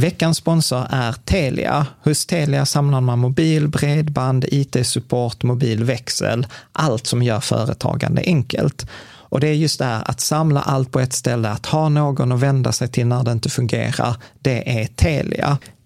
Veckans sponsor är Telia. Hos Telia samlar man mobil, bredband, IT-support, mobilväxel, allt som gör företagande enkelt. Och det är just det här att samla allt på ett ställe, att ha någon att vända sig till när det inte fungerar, det är Telia.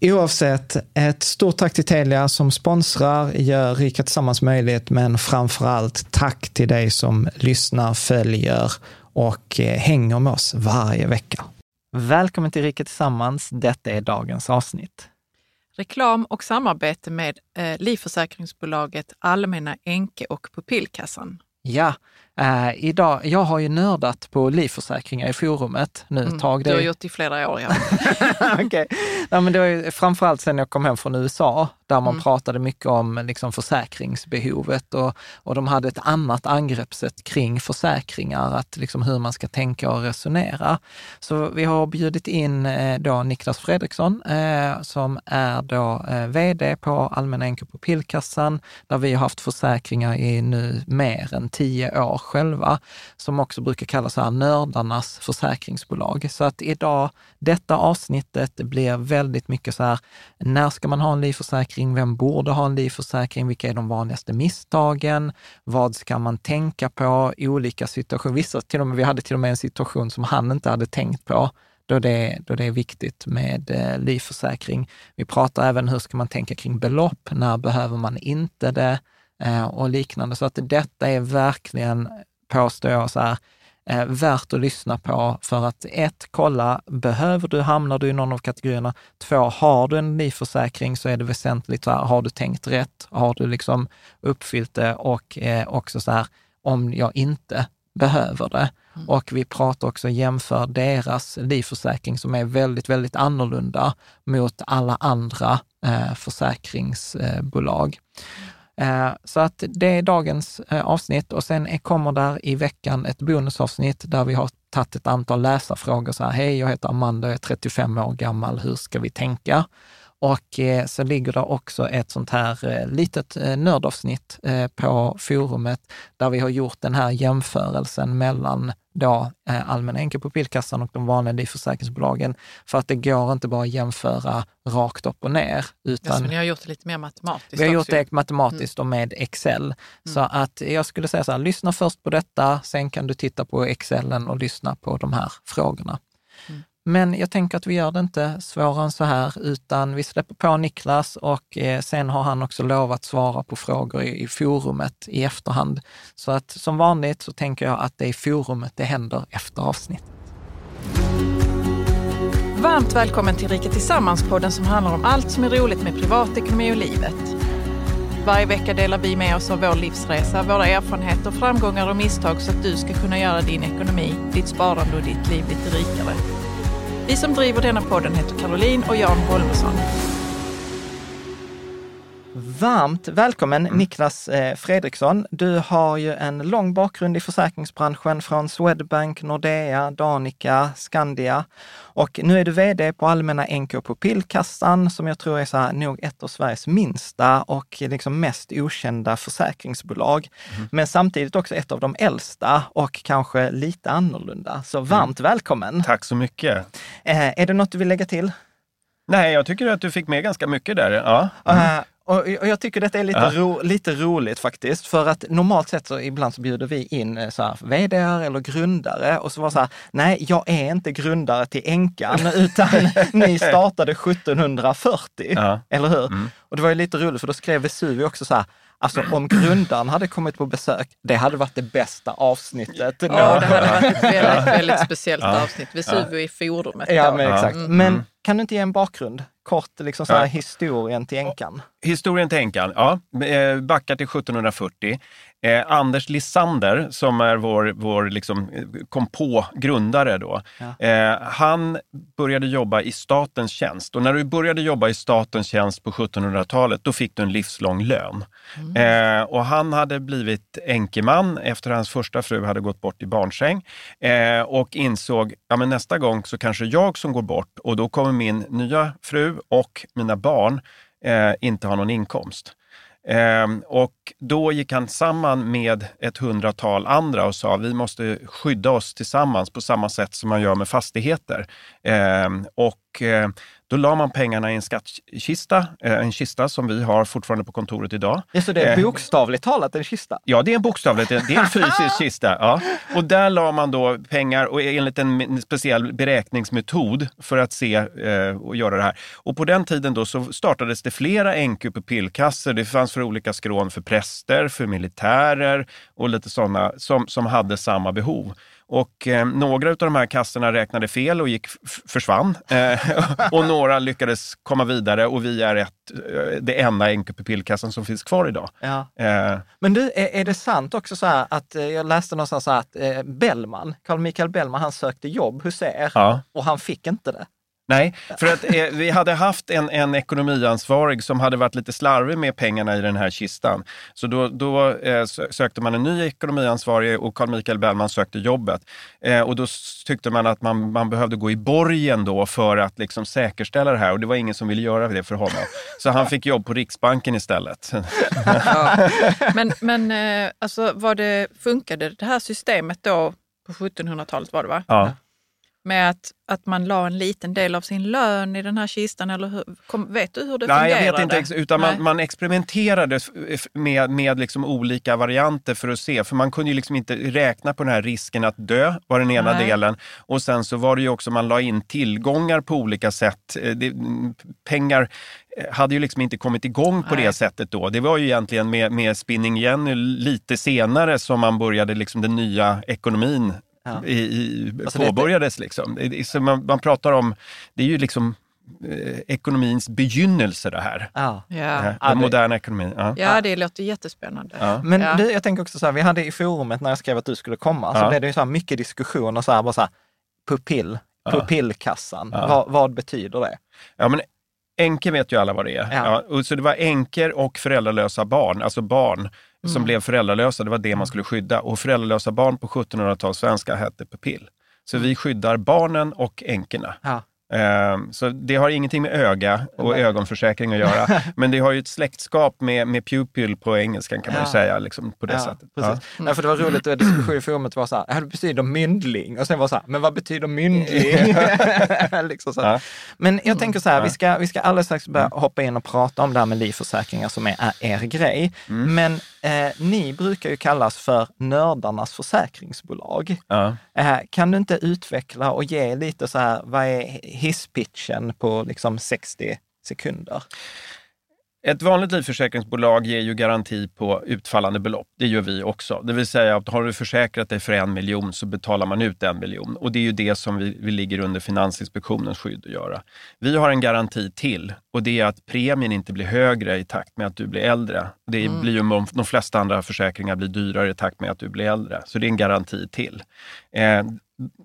Oavsett, ett stort tack till Telia som sponsrar, gör Rika Tillsammans möjligt, men framför allt tack till dig som lyssnar, följer och eh, hänger med oss varje vecka. Välkommen till Rika Tillsammans. Detta är dagens avsnitt. Reklam och samarbete med eh, livförsäkringsbolaget Allmänna Enke och Pupillkassan. Ja, eh, idag, jag har ju nördat på livförsäkringar i forumet nu ett tag. Mm, Du har gjort det i flera år, ja. Okej. Nej, men det var framförallt sen jag kom hem från USA, där man Mm. pratade mycket om liksom, försäkringsbehovet och, och de hade ett annat angreppssätt kring försäkringar, att liksom, hur man ska tänka och resonera. Så vi har bjudit in eh, då Niklas Fredriksson eh, som är då eh, vd på Allmänna Enkel på Pillkassan, där vi har haft försäkringar i nu mer än tio år själva, som också brukar kallas så här nördarnas försäkringsbolag. Så att idag, detta avsnittet blir väldigt mycket så här, när ska man ha en livförsäkring? Vem borde ha en livförsäkring? Vilka är de vanligaste misstagen? Vad ska man tänka på? i Olika situationer. Vissa, till och med, vi hade till och med en situation som han inte hade tänkt på då det, då det är viktigt med eh, livförsäkring. Vi pratar även hur ska man tänka kring belopp? När behöver man inte det? Eh, och liknande. Så att detta är verkligen, påstår jag, så här, eh, värt att lyssna på för att ett, kolla, behöver du, hamnar du i någon av kategorierna? Två, har du en livförsäkring så är det väsentligt, så här, har du tänkt rätt? Har du liksom uppfyllt det? Och eh, också så här, om jag inte behöver det. Och vi pratar också, jämför deras livförsäkring som är väldigt, väldigt annorlunda mot alla andra eh, försäkringsbolag. Eh, Eh, så att det är dagens eh, avsnitt och sen kommer där i veckan ett bonusavsnitt där vi har tagit ett antal läsarfrågor. Så här, hej, jag heter Amanda, jag är 35 år gammal, hur ska vi tänka? Och eh, så ligger det också ett sånt här eh, litet eh, nördavsnitt på forumet där vi har gjort den här jämförelsen mellan då Allmänna Enkepupillkassan och de vanliga livförsäkringsbolagen. För att det går inte bara att jämföra rakt upp och ner. Utan Alltså, ni har gjort det lite mer matematiskt vi har gjort också det matematiskt och med Excel. Så att jag skulle säga så här, lyssna först på detta, sen kan du titta på Excelen och lyssna på de här frågorna. Men jag tänker att vi gör det inte svårare än så här, utan vi släpper på Niklas och eh, sen har han också lovat svara på frågor i, forumet i efterhand. Så att som vanligt så tänker jag att det är i forumet det händer efter avsnitt. Varmt välkommen till Rika Tillsammans-podden som handlar om allt som är roligt med privatekonomi och livet. Varje vecka delar vi med oss av vår livsresa, våra erfarenheter, framgångar och misstag så att du ska kunna göra din ekonomi, ditt sparande och ditt liv lite rikare. Vi som driver denna podden heter Caroline och Jan Holmesson. Varmt välkommen Niklas eh, Fredriksson. Du har ju en lång bakgrund i försäkringsbranschen från Swedbank, Nordea, Danica, Skandia och nu är du vd på Allmänna NK Pupillkassan som jag tror är så här, nog ett av Sveriges minsta och liksom mest okända försäkringsbolag. Men samtidigt också ett av de äldsta och kanske lite annorlunda. Så varmt välkommen! Tack så mycket. Eh, är det något du vill lägga till? Nej, jag tycker att du fick med ganska mycket där. Ja. Eh, och, och jag tycker detta är lite, Ja. ro, lite roligt faktiskt. För att normalt sett så ibland så bjuder vi in eh, så här, vd eller grundare och så var det så här, nej jag är inte grundare till Enkan utan ni startade 1740. Ja. Eller hur? Mm. Och det var ju lite roligt för då skrev Vesuvio också så här, Alltså om grundaren hade kommit på besök, det hade varit det bästa avsnittet. Ja, det hade varit ett väldigt, väldigt speciellt avsnitt. Vesuvio i forumet. Ja, men exakt. Mm. Men kan du inte ge en bakgrund? Kort, liksom så här, Ja. historien till änkan. Historien till änkan, ja. Eh, Backar till 1740. Eh, Anders Lissander, som är vår, vår liksom, eh, kom på-grundare då, eh, han började jobba i statens tjänst. Och när du började jobba i statens tjänst på 1700-talet, då fick du en livslång lön. Eh, och han hade blivit enkeman efter hans första fru hade gått bort i barnsäng eh, och insåg, ja men nästa gång så kanske jag som går bort och då kommer min nya fru och mina barn eh, inte ha någon inkomst. Ehm, och då gick han samman med ett hundratal andra och sa vi måste skydda oss tillsammans på samma sätt som man gör med fastigheter. Ehm, och och eh, då la man pengarna i en skattkista, eh, en kista som vi har fortfarande på kontoret idag. Ja, så det är Eh, bokstavligt talat en kista? Ja, det är en bokstavligt, det är en fysisk kista. Ja. Och där la man då pengar och enligt en speciell beräkningsmetod för att se och göra det här. Och på den tiden då så startades det flera NQ-pupillkassor. Det fanns för olika skrån för präster, för militärer och lite sådana som, som hade samma behov. Och eh, några av de här kassorna räknade fel och gick, försvann. Eh, och några lyckades komma vidare och vi är ett, eh, det enda NQ-pupillkassan som finns kvar idag. Ja. Eh, Men du, är, är det sant också så här att, eh, jag läste någonstans så här att eh, Bellman, Carl Michael Bellman, han sökte jobb hos er Ja. och han fick inte det. Nej, för att eh, vi hade haft en, en ekonomiansvarig som hade varit lite slarvig med pengarna i den här kistan. Så då, då eh, sö- sökte man en ny ekonomiansvarig och Carl Michael Bellman sökte jobbet. Eh, och då tyckte man att man, man behövde gå i borgen då för att liksom säkerställa det här och det var ingen som ville göra det för honom. Så han fick jobb på Riksbanken istället. Ja. Men, men eh, alltså, var det, funkade det här systemet då på 1700-talet var det va? Ja. Med att, att man la en liten del av sin lön i den här kistan eller hur, kom, vet du hur det Nej, fungerade? jag vet inte. Utan man, man experimenterade med, med liksom olika varianter för att se. För man kunde ju liksom inte räkna på den här risken att dö, var den ena Nej. delen. Och sen så var det ju också, man la in tillgångar på olika sätt. Eh, Det, pengar eh, hade ju liksom inte kommit igång på Nej. det sättet då. Det var ju egentligen med, med Spinning Jenny lite senare som man började liksom den nya ekonomin Ja. i, i, Alltså det- påbörjades. Liksom. Det, det, så man, man pratar om, det är ju liksom eh, ekonomins begynnelse det här. Ja. Ja. Den Ja, det- moderna ekonomin. Ja. ja, det låter jättespännande. Ja. Men Ja. du, jag tänker också så här, vi hade i forumet när jag skrev att du skulle komma, så Ja. blev det ju så här mycket diskussioner så här, bara så här, pupill, pupillkassan, Ja. vad, vad betyder det? Ja, men Änke vet ju alla vad det är. Ja. Ja. och så det var änkor och föräldralösa barn, alltså barn som Mm. blev föräldralösa. Det var det man skulle skydda. Och föräldralösa barn på 1700-talssvenska hette pupill. Så Mm. vi skyddar barnen och änkorna. Ja. Eh, så det har ingenting med öga och ögonförsäkring att göra. men det har ju ett släktskap med, med pupil på engelskan kan man ju säga, liksom, på det Ja, sättet. precis. Nej, för det var roligt, att diskussion i forumet var så här, "Ja, det betyder myndling. Och sen var så här, men vad betyder myndling? liksom. Ja. Men jag tänker så här, vi ska, vi ska alldeles strax börja hoppa in och prata om det här med livförsäkringar som är, är er grej. Men eh, ni brukar ju kallas för nördarnas försäkringsbolag. Ja. Eh, kan du inte utveckla och ge lite så här, vad är hisspitchen på liksom 60 sekunder? Ett vanligt livförsäkringsbolag ger ju garanti på utfallande belopp. Det gör vi också. Det vill säga att har du försäkrat dig för en miljon så betalar man ut en miljon. Och det är ju det som vi, vi ligger under Finansinspektionens skydd att göra. Vi har en garanti till och det är att premien inte blir högre i takt med att du blir äldre. Det blir ju, de flesta andra försäkringar blir dyrare i takt med att du blir äldre. Så det är en garanti till. Eh,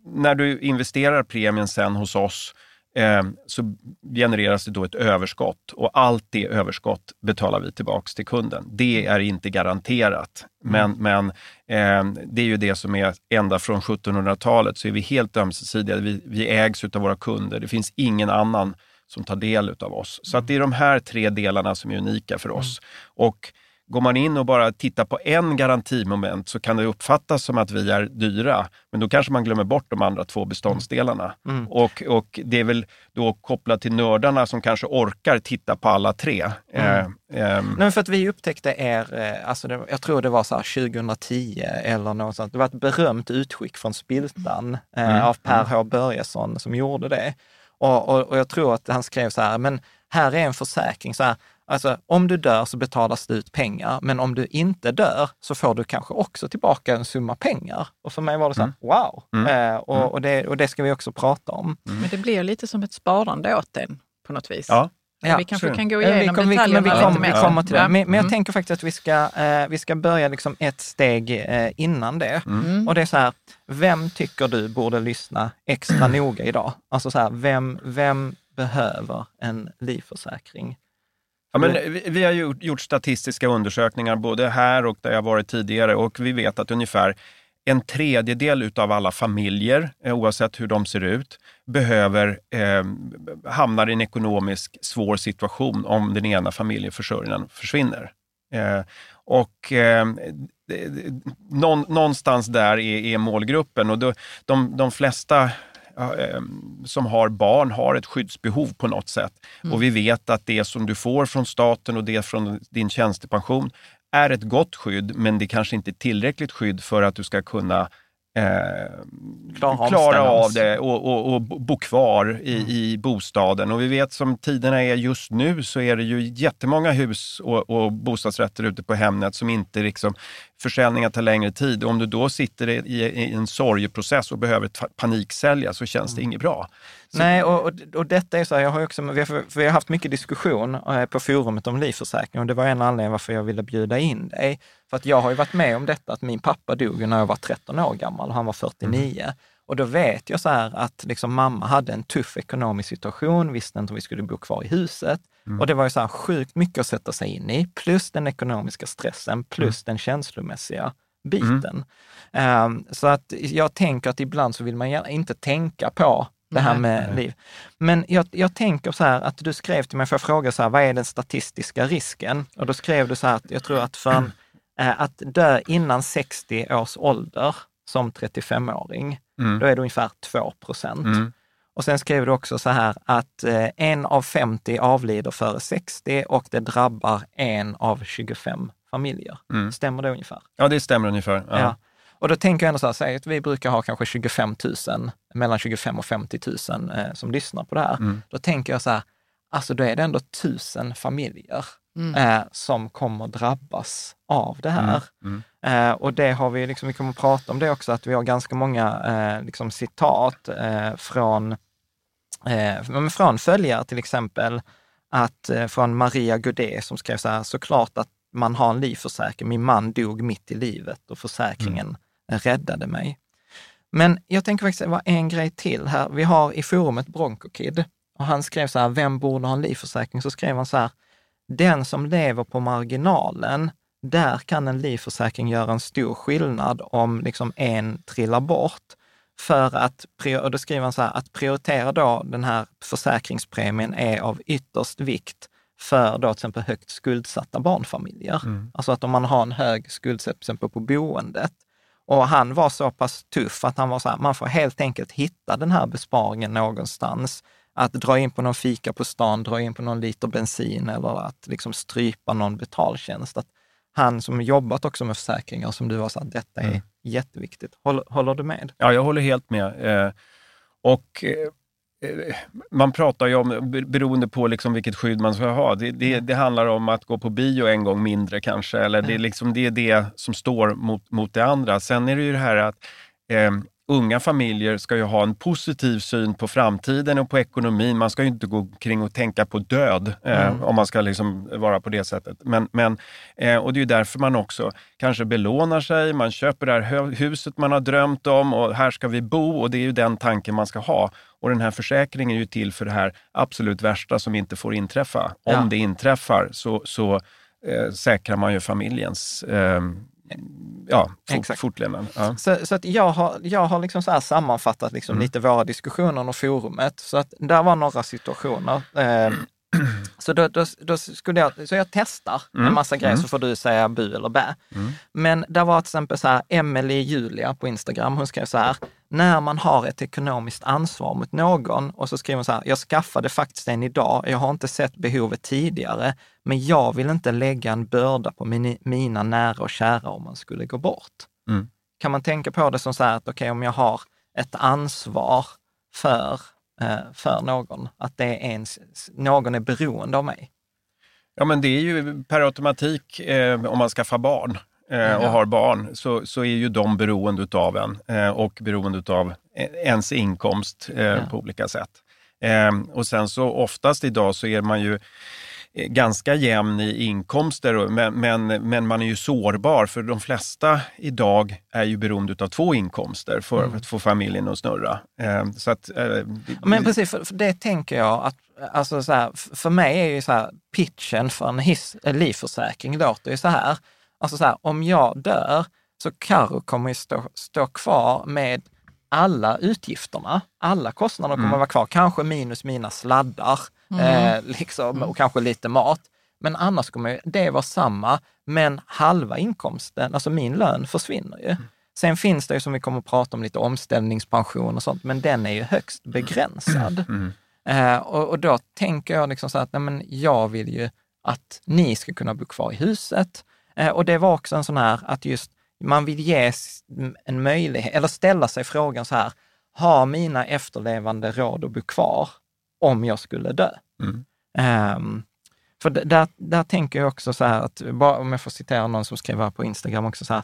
när du investerar premien sen hos oss eh, så genereras det då ett överskott och allt det överskott betalar vi tillbaks till kunden. Det är inte garanterat, men, men eh, det är ju det som är ända från 1700-talet så är vi helt ömsesidiga. Vi, vi ägs av våra kunder. Det finns ingen annan som tar del av oss. Så att det är de här tre delarna som är unika för oss. Och Går man in och bara tittar på en garantimoment så kan det uppfattas som att vi är dyra, men då kanske man glömmer bort de andra två beståndsdelarna. Och, och det är väl då kopplat till nördarna som kanske orkar titta på alla tre. Eh, ehm, Nej, för att vi upptäckte er, eh, alltså det, jag tror det var så här 2010 eller något sånt. Det var ett berömt utskick från Spiltan eh, av Per H Börjesson som gjorde det. Och, och, och jag tror att han skrev så här, men här är en försäkring. Så här, alltså, om du dör så betalas det ut pengar, men om du inte dör så får du kanske också tillbaka en summa pengar. Och för mig var det så här, wow! Eh, och, och, det, och det ska vi också prata om. Men det blir lite som ett sparande åt en på något vis. Ja. Men vi kanske så. kan gå Ja, igenom vi, kom, vi, detaljerna men vi, lite kom, vi mer. kommer till det. Ja. Men, men jag tänker faktiskt att vi ska, eh, vi ska börja liksom ett steg eh, innan det. Och det är så här, vem tycker du borde lyssna extra noga idag? Alltså så här, vem, vem behöver en livförsäkring? Ja, men vi, har gjort, gjort statistiska undersökningar både här och där jag varit tidigare och vi vet att ungefär en tredjedel utav alla familjer, eh, oavsett hur de ser ut, behöver eh, hamnar i en ekonomisk svår situation om den ena familjeförsörjaren försvinner. Eh, och eh, någonstans där är, är målgruppen och då, de, de flesta som har barn har ett skyddsbehov på något sätt. Och vi vet att det som du får från staten och det från din tjänstepension är ett gott skydd, men det kanske inte är tillräckligt skydd för att du ska kunna eh, Klara av det och, och, och bo kvar i, i bostaden. Och vi vet som tiderna är just nu så är det ju jättemånga hus och, och bostadsrätter ute på Hemnet som inte liksom, försäljningar tar längre tid. Och om du då sitter i, i en sorgeprocess och behöver paniksälja så känns det inget bra. Nej, och, och, detta är så här, jag har också, vi har, vi har haft mycket diskussion eh, på forumet om livförsäkring och det var en anledning varför jag ville bjuda in dig. För att jag har ju varit med om detta, att min pappa dog när jag var 13 år gammal och han var 49. Och då vet jag så här att liksom mamma hade en tuff ekonomisk situation, visste inte om vi skulle bo kvar i huset. Och det var ju så här sjukt mycket att sätta sig in i, plus den ekonomiska stressen, plus den känslomässiga biten. Ehm, så att jag tänker att ibland så vill man gärna inte tänka på det här Nej. med liv. Men jag, jag tänker så här att du skrev till mig, för jag fråga så här, vad är den statistiska risken? Och då skrev du så här att jag tror att för en, att dö innan 60 års ålder som 35-åring, då är det ungefär 2 procent. Mm. Och sen skrev du också så här att eh, en av 50 avlider före 60 och det drabbar en av 25 familjer. Stämmer det ungefär? Ja, det stämmer ungefär. Ja. Ja. Och då tänker jag ändå så här, säg att vi brukar ha kanske 25 000, mellan 25 och 50 000 eh, som lyssnar på det här. Då tänker jag så här, alltså då är det ändå tusen familjer eh, som kommer drabbas av det här. Eh, och det har vi, liksom, vi kommer att prata om det också, att vi har ganska många eh, liksom, citat eh, från, eh, från följare till exempel, att, eh, från Maria Godet som skrev så här, såklart att man har en livförsäkring. Min man dog mitt i livet och försäkringen räddade mig. Men jag tänker faktiskt, det var en grej till här. Vi har i forumet Bronkokid och han skrev så här, vem borde ha en livförsäkring? Så skrev han så här, den som lever på marginalen, där kan en livförsäkring göra en stor skillnad om liksom en trillar bort. För att, och då skriver han så här, att prioritera då den här försäkringspremien är av ytterst vikt för då till exempel högt skuldsatta barnfamiljer. Mm. Alltså att om man har en hög skuldsättning till exempel på boendet. Och han var så pass tuff att han var så här, man får helt enkelt hitta den här besparingen någonstans. Att dra in på någon fika på stan, dra in på någon liter bensin eller att liksom strypa någon betaltjänst. Att han som jobbat också med försäkringar, som du var så detta är mm. jätteviktigt. Håller, håller, du med? Ja, jag håller helt med. Eh, och eh, Eh, man pratar ju om, beroende på liksom vilket skydd man ska ha, det, det, det, handlar om att gå på bio en gång mindre kanske, eller det, liksom, det är det som står mot, mot det andra. Sen är det ju det här att eh, unga familjer ska ju ha en positiv syn på framtiden och på ekonomin. Man ska ju inte gå kring och tänka på död eh, mm. om man ska liksom vara på det sättet. Men, men, eh, och det är ju därför man också kanske belånar sig, man köper det här huset man har drömt om och här ska vi bo och det är ju den tanken man ska ha. Och den här försäkringen är ju till för det här absolut värsta som inte får inträffa. Om ja. det inträffar så, så eh, säkrar man ju familjens eh, ja, fort, fortlevnad. Ja. Så, så, att jag har, jag har liksom så sammanfattat liksom mm. lite våra diskussioner och forumet. Så att där var några situationer. Eh, så då, då, då, skulle jag, så jag testar mm. en massa grejer mm. så får du säga bu eller bä. Mm. Men där var till exempel så här, Emelie Julia på Instagram, hon skrev så här, när man har ett ekonomiskt ansvar mot någon och så skriver hon så här, jag skaffade faktiskt en idag, jag har inte sett behovet tidigare, men jag vill inte lägga en börda på min, mina nära och kära om man skulle gå bort. Mm. Kan man tänka på det som så här att okej, okay, om jag har ett ansvar för Eh, för någon, att det är ens, någon är beroende av mig. Ja, men det är ju per automatik eh, om man skaffar barn eh, och har barn så, så är ju de beroende av en eh, och beroende av ens inkomst eh, på olika sätt. Eh, och sen så oftast idag så är man ju Eh, ganska jämn i inkomster, men, men, men, man är ju sårbar för de flesta idag är ju beroende av två inkomster för mm. att få familjen att snurra. Eh, så att, eh, men precis, för, för det tänker jag att alltså så här, för mig är ju så här, pitchen för en his, en livförsäkring låter ju så här, alltså så här, om jag dör så Karo kommer ju stå, stå kvar med alla utgifterna, alla kostnader kommer mm. vara kvar, kanske minus mina sladdar, mm. eh, liksom, och kanske lite mat. Men annars kommer det vara samma, men halva inkomsten, alltså min lön, försvinner ju. Mm. Sen finns det ju, som vi kommer att prata om, lite omställningspension och sånt, men den är ju högst begränsad. Mm. Eh, och, och, då tänker jag liksom så att nej, men jag vill ju att ni ska kunna bo kvar i huset. Eh, och det var också en sån här att just man vill ge en möjlighet, eller ställa sig frågan så här, har mina efterlevande råd att bo kvar om jag skulle dö? Mm. Um, för där, där tänker jag också så här, att, bara om jag får citera någon som skrev här på Instagram också så här,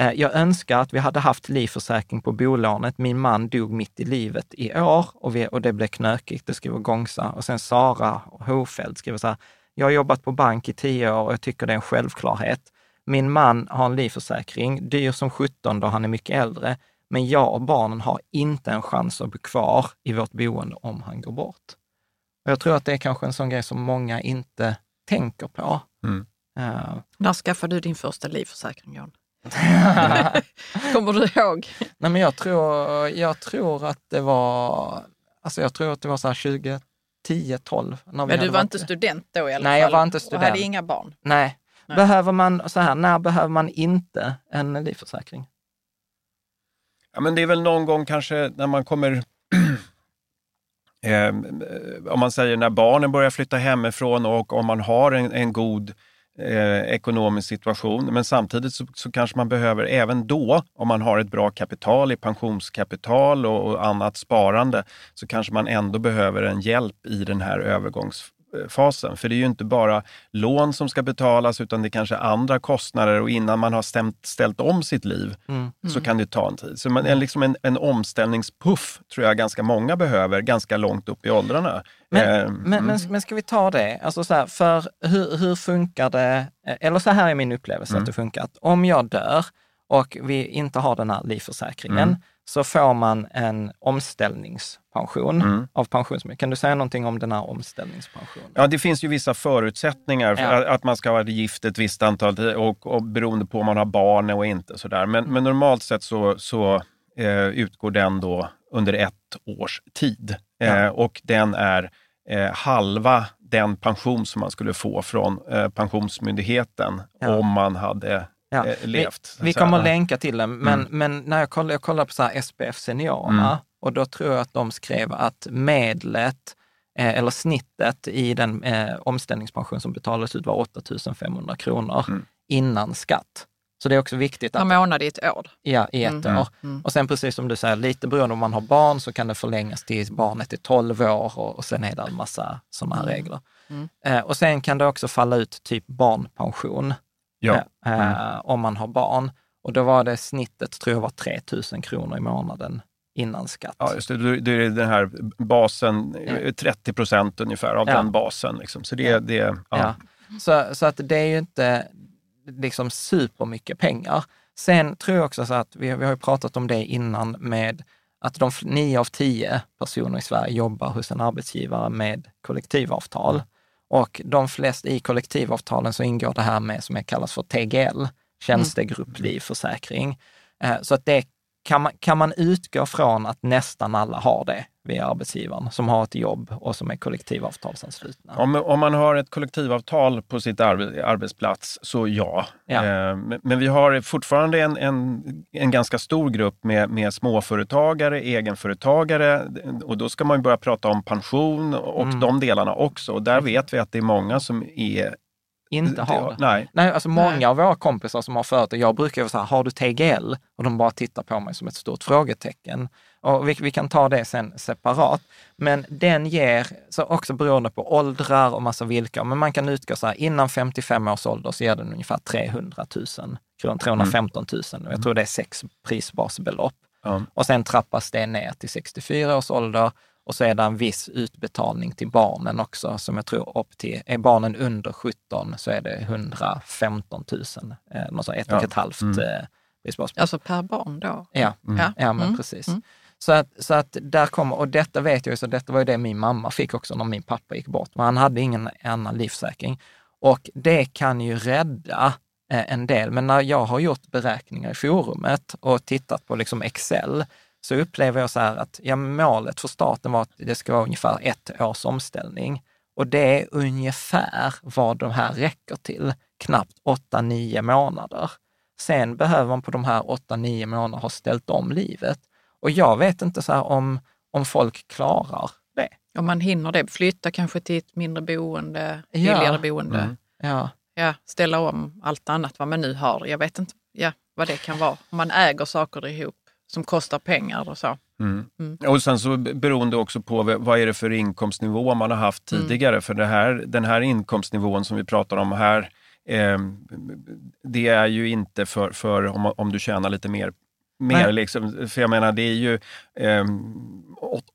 eh, jag önskar att vi hade haft livförsäkring på bolånet. Min man dog mitt i livet i år och, vi, och det blev knökigt, det skriver Gongsa. Och sen Sara Hofeld skriver så här, jag har jobbat på bank i tio år och jag tycker det är en självklarhet. Min man har en livförsäkring, dyr som 17 då han är mycket äldre, men jag och barnen har inte en chans att bo kvar i vårt boende om han går bort. Och jag tror att det är kanske en sån grej som många inte tänker på. Mm. Uh, När skaffade du din första livförsäkring, John? Kommer du ihåg? Nej, men jag tror, jag tror att det var, alltså jag tror att det var så här 2010, 12. Men du var inte student då i alla Nej, fall? Nej, jag var inte student. Och hade inga barn? Nej, Behöver man, så här, när behöver man inte en livförsäkring? Ja, men det är väl någon gång kanske när man kommer eh, om man säger när barnen börjar flytta hemifrån och om man har en, en god eh, ekonomisk situation. Men samtidigt så, så, kanske man behöver, även då, om man har ett bra kapital i pensionskapital och, och annat sparande, så kanske man ändå behöver en hjälp i den här övergångs fasen. För det är ju inte bara lån som ska betalas utan det är kanske andra kostnader och innan man har stämt, ställt om sitt liv mm. så mm. kan det ta en tid. Så man, en, liksom en, en omställningspuff tror jag ganska många behöver ganska långt upp i åldrarna. Men, eh, men, mm. men, men, ska vi ta det, alltså så här, för hur, hur funkar det, eller så här är min upplevelse mm. att det funkar, att om jag dör och vi inte har den här livförsäkringen, mm så får man en omställningspension mm. av pensionsmedel. Kan du säga någonting om den här omställningspensionen? Ja, det finns ju vissa förutsättningar för ja. att man ska vara gift ett visst antal och, och beroende på om man har barn och inte. Sådär. Men, men normalt sett så, så eh, utgår den då under ett års tid. Ja. Eh, och den är eh, halva den pension som man skulle få från eh, Pensionsmyndigheten Ja. om man hade Ja. eh, levt. Vi säga. kommer att länka till den, men, Mm. men när jag kollar, jag kollar på så här SPF Seniorerna Mm. och då tror jag att de skrev att medlet, eh, eller snittet i den eh, omställningspension som betalades ut var 8 500 kronor Mm. innan skatt. Så det är också viktigt Per att, månad i ett år. ja, i ett Mm. år. Mm. Och sen precis som du säger, lite beroende om man har barn så kan det förlängas till barnet är 12 år och, och sen är det en massa sådana här Mm. regler. Mm. Eh, och sen kan det också falla ut typ barnpension Ja. eh, Mm. om man har barn. Och då var det snittet, tror jag var 3 000 kronor i månaden innan skatt. Ja, just det. Då är det den här basen, eh, 30 procent ungefär av Ja. den basen. Liksom. Så det, Ja. det ja. Ja. Så, så att det är ju inte liksom supermycket pengar. Sen tror jag också så att, vi, vi har ju pratat om det innan med att de nio av tio personer i Sverige jobbar hos en arbetsgivare med kollektivavtal. Och de flesta i kollektivavtalen så ingår det här med som kallas för TGL, tjänstegrupplivförsäkring. Eh, Så att det kan man, kan man utgå från att nästan alla har det vid arbetsgivaren som har ett jobb och som är kollektivavtalsanslutna. Om, om man har ett kollektivavtal på sitt arbe, arbetsplats, så ja. Ja. Eh, men, vi har fortfarande en, en, en ganska stor grupp med, med småföretagare, egenföretagare och då ska man börja prata om pension och Mm. de delarna också. Och där vet vi att det är många som är... Inte har det. Nej. Nej, alltså många Nej. av våra kompisar som har företag, jag brukar vara så här, har du TGL? Och de bara tittar på mig som ett stort frågetecken. Och vi, vi kan ta det sen separat. Men den ger, så också beroende på åldrar och massa villkor, men man kan utgå så här, innan 55 års ålder så ger den ungefär 300 000 kronor, 315 000. Och jag tror det är sex prisbasbelopp. Ja. Och sen trappas det ner till 64 års ålder och så är det en viss utbetalning till barnen också, som jag tror upp till, är barnen under 17 så är det 115 000, eh, något sånt, ett och Ja. ett halvt Mm. eh, prisbasbelopp. Alltså per barn då? Ja, Ja. ja men Mm. precis. Mm. Så att, så att där kommer, och detta vet jag ju, så detta var ju det min mamma fick också när min pappa gick bort, men han hade ingen annan livssäkring. Och det kan ju rädda eh, en del, men när jag har gjort beräkningar i forumet och tittat på liksom Excel, så upplever jag så här att ja, målet för staten var att det ska vara ungefär ett års omställning. Och det är ungefär vad de här räcker till, knappt 8-9 månader. Sen behöver man på de här 8-9 månaderna ha ställt om livet. Och jag vet inte så här om, om folk klarar det. Om man hinner det, flytta kanske till ett mindre boende, Ja. billigare boende. Mm. Ja, Ja, ställa om allt annat vad man nu har. Jag vet inte ja, vad det kan vara. Om man äger saker ihop som kostar pengar och så. Mm. Mm. Och sen så beroende också på vad är det för inkomstnivå man har haft Mm. tidigare. För det här, den här inkomstnivån som vi pratar om här, eh, det är ju inte för, för om, om du tjänar lite mer. Mer Nej. liksom, för jag menar, det är ju eh,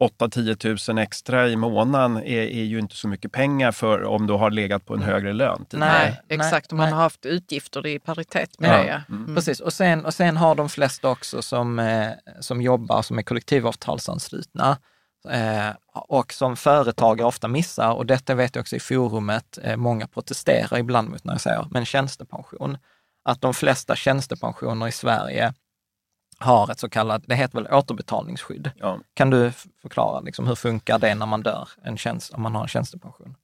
8-10 000 extra i månaden är, är ju inte så mycket pengar för om du har legat på en högre lön. tidigare. Nej, Nej, exakt. Om man nej. har haft utgifter i paritet med Ja. det. Ja. Mm. precis. Och sen, och sen har de flesta också som, eh, som jobbar som är kollektivavtalsanslutna eh, och som företagare ofta missar, och detta vet jag också i forumet, eh, många protesterar ibland mot när jag säger, men tjänstepension. Att de flesta tjänstepensioner i Sverige har ett så kallat, det heter väl återbetalningsskydd. Ja. Kan du förklara liksom, hur funkar det när man dör, en tjänst, om man har en tjänstepension?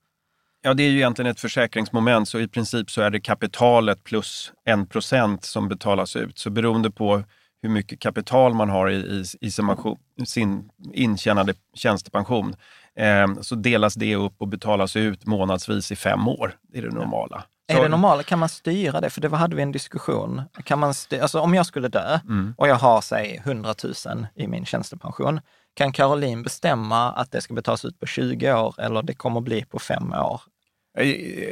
Ja, det är ju egentligen ett försäkringsmoment, så i princip så är det kapitalet plus 1 procent som betalas ut. Så beroende på hur mycket kapital man har i, i, i sin intjänade tjänstepension eh, så delas det upp och betalas ut månadsvis i fem år. Det är det normala. Är det normalt? Kan man styra det? För det hade vi en diskussion. Kan man styra, alltså om jag skulle dö Mm. och jag har, säg 100 000 i min tjänstepension, kan Caroline bestämma att det ska betalas ut på 20 år eller det kommer bli på fem år? Eh,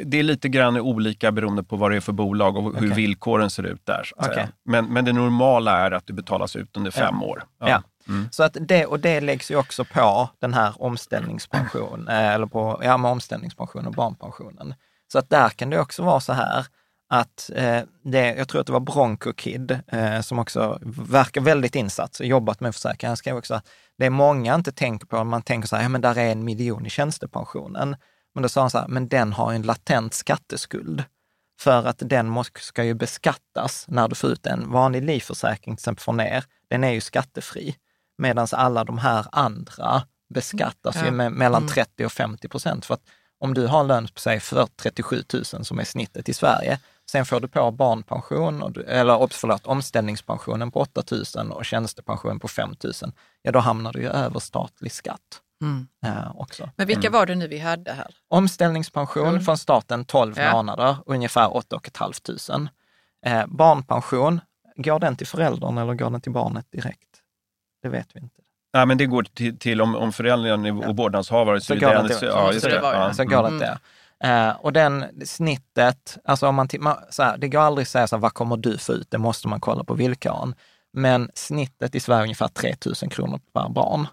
Det är lite grann olika beroende på vad det är för bolag och hur Okej. villkoren ser ut där. Säga. Men, men det normala är att det betalas ut under fem år. Ja. Mm. Så att det, och det läggs ju också på den här omställningspension, eh, eller på, ja, med omställningspension och barnpensionen. Så att där kan det också vara så här att eh, det, jag tror att det var Bronco Kid eh, som också verkar väldigt insatt och jobbat med försäkringar. Han skrev också att det är många inte tänker på, man tänker så här, ja men där är en miljon i tjänstepensionen. Men då sa han så här, men den har en latent skatteskuld. För att den måste, ska ju beskattas när du får ut en vanlig livförsäkring, till exempel från er. den är ju skattefri. Medan alla de här andra beskattas Ja. ju med mellan Mm. 30 och 50 procent. För att om du har en lön på sig för 37 000 som är snittet i Sverige, sen får du på barnpension, och du, eller förlåt, omställningspensionen på 8 000 och tjänstepensionen på 5 000, ja då hamnar du ju över statlig skatt Mm. eh, också. Men vilka var det nu vi hade här? Omställningspension Mm. från staten 12 Ja. månader, ungefär 8 500. Eh, barnpension, går den till föräldern eller går den till barnet direkt? Det vet vi inte. Ja, men det går till, till om, om föräldrarna Ja. vårdnadshavare. Så Så, går det, det ja, så just det Ja. Så Mm. det. Eh, och den snittet, alltså om man, så här, det går aldrig att säga så här, vad kommer du få ut? Det måste man kolla på villkoren. Men snittet i Sverige är ungefär 3 000 kronor per barn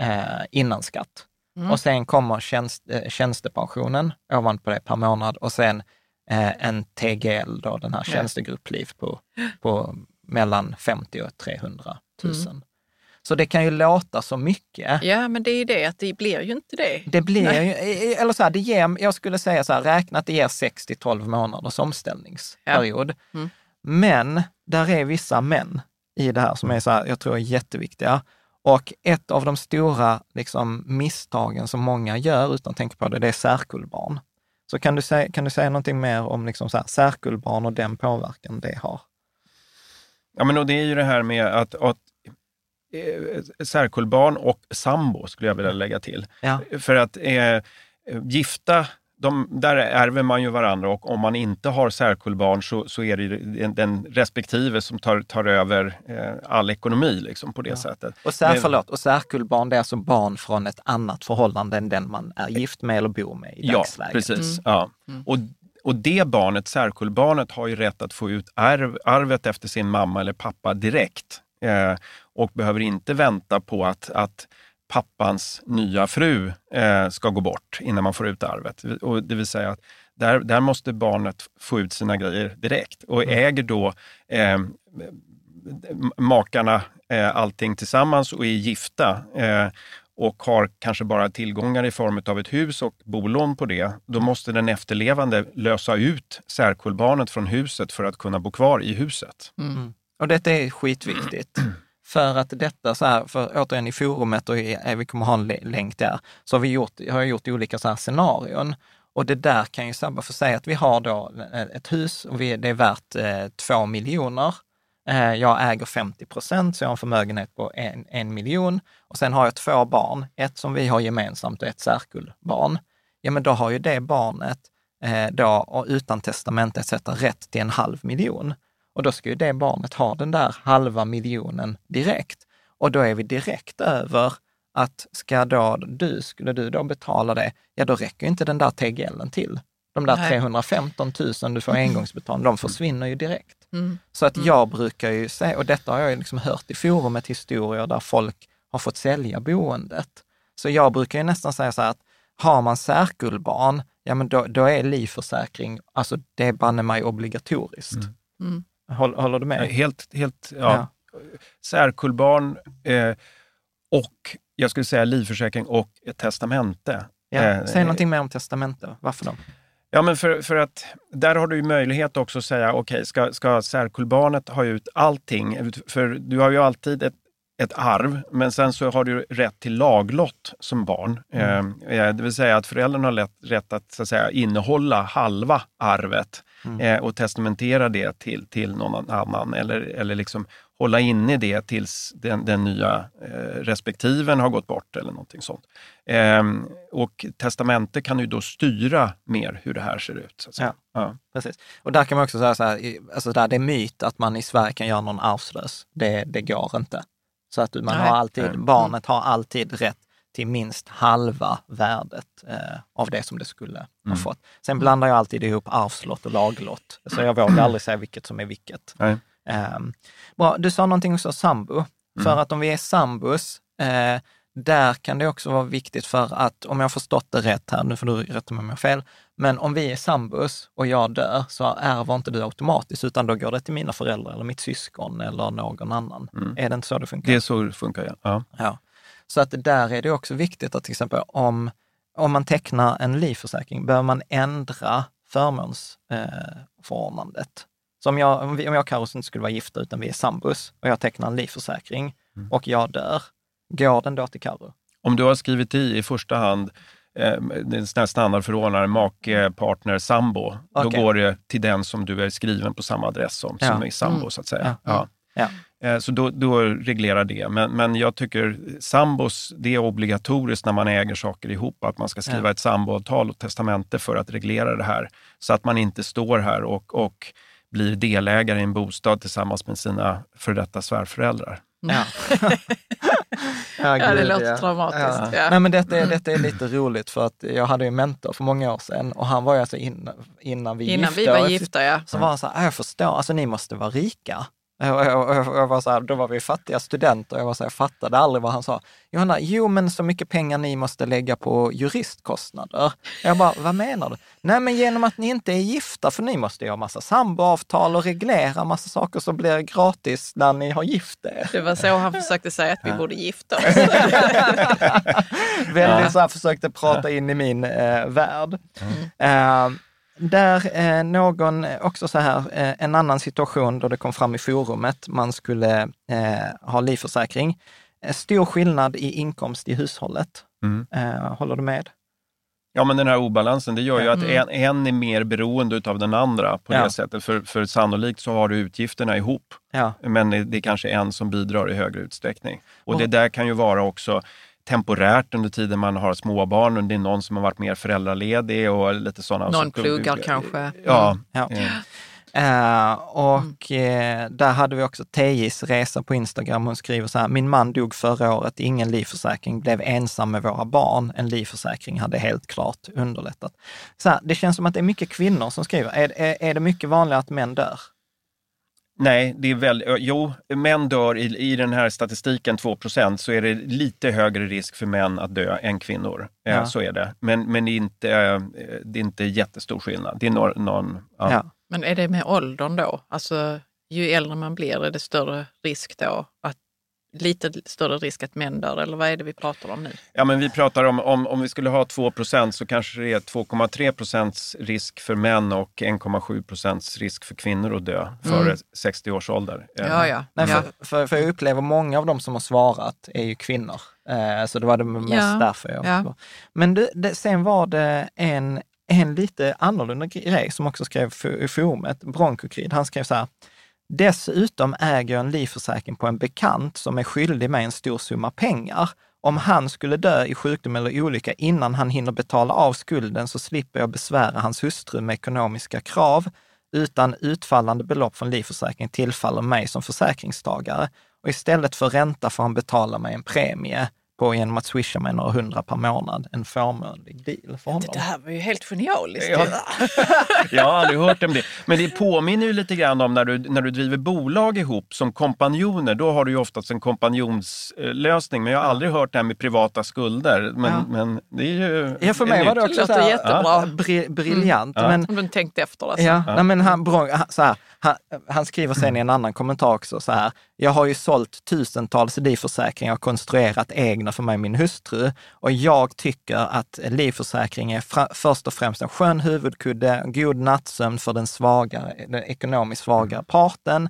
eh, innan skatt. Mm. Och sen kommer tjänst, eh, tjänstepensionen ovanpå det per månad och sen eh, en TGL, då, den här tjänstegruppliv på, på mellan 50 och 300 000. Mm. Så det kan ju låta så mycket. Ja, men det är ju det att det blir ju inte det. Det blir Nej. ju, eller så här, det ger, jag skulle säga så här, räkna att det ger 6 till 12 månaders omställningsperiod. Ja. Mm. Men där är vissa män i det här som är så här, jag tror är jätteviktiga. Och ett av de stora liksom, misstagen som många gör utan att tänka på det, det är särkullbarn. Så kan du, säga, kan du säga någonting mer om liksom så här, särkullbarn och den påverkan det har? Ja, men och det är ju det här med att, att särkullbarn och sambo skulle jag vilja lägga till. Ja. För att eh, gifta, de, där ärver man ju varandra och om man inte har särkullbarn så, så är det den, respektive som tar, tar över eh, all ekonomi liksom, på det Ja. sättet. Och, sär, Men- förlåt, och särkullbarn, det är alltså barn från ett annat förhållande än den man är gift med eller bor med i Ja, dagsläget. precis. Mm. Ja. Mm. Och, och det barnet, särkullbarnet, har ju rätt att få ut arv, arvet efter sin mamma eller pappa direkt. Eh, och behöver inte vänta på att, att pappans nya fru eh, ska gå bort innan man får ut arvet. Och det vill säga att där, där måste barnet få ut sina grejer direkt. Och äger då eh, makarna eh, allting tillsammans och är gifta eh, och har kanske bara tillgångar i form av ett hus och bolån på det, då måste den efterlevande lösa ut särkullbarnet från huset för att kunna bo kvar i huset. Mm. Och detta är skitviktigt. För att detta, så här, för återigen i forumet och i, eh, vi kommer ha en länk där, så har vi gjort, har jag gjort olika så här scenarion. Och det där kan ju Sabba för säga att vi har då eh, ett hus och vi, det är värt eh, två miljoner. Eh, jag äger 50 procent, så jag har en förmögenhet på en, en miljon. Och sen har jag två barn, ett som vi har gemensamt och ett särkullbarn. Ja, men då har ju det barnet eh, då, och utan testamente etc. rätt till en halv miljon. Och då ska ju det barnet ha den där halva miljonen direkt. Och då är vi direkt över att ska då du, skulle du då betala det, ja då räcker inte den där TGLen till. De där Nej. 315 000 du får engångsbetalning, de försvinner ju direkt. Mm. Så att jag brukar ju säga, och detta har jag liksom hört i forumet historier där folk har fått sälja boendet. Så jag brukar ju nästan säga så här att har man särkullbarn, ja men då, då är livförsäkring, alltså det är banne mig obligatoriskt. Mm. Håller, håller du med? Helt, helt, ja. Särkullbarn eh, och jag skulle säga livförsäkring och ett testamente. Ja. Eh, Säg någonting mer om testamente. Varför då? Ja, men för, för att där har du ju möjlighet också att säga, okej, ska, ska särkullbarnet ha ut allting? För du har ju alltid ett, ett arv, men sen så har du rätt till laglott som barn. Eh, det vill säga att föräldrarna har lätt, rätt att, så att säga, innehålla halva arvet eh, och testamentera det till, till någon annan eller, eller liksom hålla inne det tills den, den nya eh, respektiven har gått bort eller någonting sånt. Ehm, och testamente kan ju då styra mer hur det här ser ut. Säga. Ja. Precis. Och där kan man också säga så här, alltså där det är myt att man i Sverige kan göra någon arvslös. Det, det går inte. Så att man Nej. har alltid, Nej. barnet har alltid rätt till minst halva värdet eh, av det som det skulle ha fått. Sen blandar jag alltid ihop arvslott och laglott. Så jag vågar aldrig säga vilket som är vilket. Ehm, bra, du sa någonting också sambo. För att om vi är sambos, eh, där kan det också vara viktigt för att, om jag har förstått det rätt här, nu får du rätta mig om jag har fel, men om vi är sambos och jag dör så ärver inte du automatiskt, utan då går det till mina föräldrar eller mitt syskon eller någon annan. Är det inte så det funkar? Det är så det funkar, ja. ja. Så att där är det också viktigt att till exempel om, om man tecknar en livförsäkring, behöver man ändra förmånsförordnandet. Eh. Så om jag, om, jag och Carro inte skulle vara gifta utan vi är sambos och jag tecknar en livförsäkring Mm. och jag dör, går den då till Carro? Om du har skrivit i i första hand eh, en sån här standardförordnare, make, partner, sambo. Då Okej. går det till den som du är skriven på samma adress som, som Ja. är sambo Mm. så att säga. Ja. Ja. Eh, Så då, då reglerar det. Men, men jag tycker sambos, det är obligatoriskt när man äger saker ihop, att man ska skriva Ja. ett samboavtal och testamente för att reglera det här. Så att man inte står här och, och blir delägare i en bostad tillsammans med sina för detta svärföräldrar. Ja. Ja, det låter traumatiskt. Ja. Nej, men detta, är- detta är lite roligt för att jag hade ju en mentor för många år sedan och han var ju alltså innan, innan vi Innan gifte vi var oss. gifta, ja. Så var han så här, "Ah, jag förstår, alltså ni måste vara rika. Och jag, och var så här, då var vi fattiga studenter och jag var så här, jag fattade aldrig vad han sa. Johanna, jo men så mycket pengar ni måste lägga på juristkostnader. Jag bara, vad menar du? Nej men genom att ni inte är gifta, för ni måste ju ha massa samboavtal och reglera massa saker som blir gratis när ni har gift er. Det var så han försökte säga att vi borde gifta oss. Väldigt så här försökte prata in i min eh, värld. Eh, där eh, någon, också så här, eh, en annan situation då det kom fram i forumet, man skulle eh, ha livförsäkring. Eh, Stor skillnad i inkomst i hushållet. Mm. Eh, håller du med? Ja, men den här obalansen, det gör ju Ja. att en, en är mer beroende av den andra på Ja. det sättet. För, för sannolikt så har du utgifterna ihop, Ja, men det är kanske en som bidrar i högre utsträckning. Och- det där kan ju vara också temporärt under tiden man har småbarn, och det är någon som har varit mer föräldraledig och lite sådana. Någon så- pluggar kanske. Ja. Ja. eh, Eh, och eh, där hade vi också Tejis resa på Instagram. Hon skriver så här, min man dog förra året, ingen livförsäkring, blev ensam med våra barn. En livförsäkring hade helt klart underlättat. Så här, det känns som att det är mycket kvinnor som skriver. Är, är, är det mycket vanligare att män dör? Nej, det är väl, jo, män dör i, i den här statistiken 2% så är det lite högre risk för män att dö än kvinnor. Eh, Ja. Så är det. Men, men det, är inte, eh, det är inte jättestor skillnad. Det är någon, någon ja. Ja. Men är det med åldern då? Alltså, ju äldre man blir är det större risk då att lite större risk att män dör, eller vad är det vi pratar om nu? Ja, men vi pratar om, om, om vi skulle ha 2% så kanske det är 2,3 procents risk för män och 1,7 procents risk för kvinnor att dö före 60 års ålder. Eh, Ja, ja. Nej, ja. för, för, för jag upplever många av dem som har svarat är ju kvinnor. Eh, så det var det mest Ja, därför jag... ja. Men det, det, sen var det en, en lite annorlunda grej som också skrev för- i forumet, Bronkokrid. Han skrev så här, dessutom äger jag en livförsäkring på en bekant som är skyldig mig en stor summa pengar. Om han skulle dö i sjukdom eller olycka innan han hinner betala av skulden så slipper jag besvära hans hustru med ekonomiska krav utan utfallande belopp från livförsäkringen tillfaller mig som försäkringstagare. Och istället för ränta får han betala mig en premie på genom att swisha mig några hundra per månad. En förmånlig deal för honom. Det här var ju helt genialiskt. Ja. Jag har aldrig hört om det. Men det påminner ju lite grann om när du, när du driver bolag ihop som kompanjoner. Då har du ju oftast en kompanjonslösning. Men jag har aldrig hört det här med privata skulder. Men, Ja. men det är ju... Ja, för mig var det också så här, jättebra. bri, briljant. Ja. Men, Men tänkt efter alltså. Ja, Nej, men han, han- så här, han, han skriver sen i en annan kommentar också så här. Jag har ju sålt tusentals livförsäkringar och konstruerat egna för mig och min hustru. Och jag tycker att livförsäkring är först och främst en skön huvudkudde, god nattsömn för den svagare, den ekonomiskt svagare parten.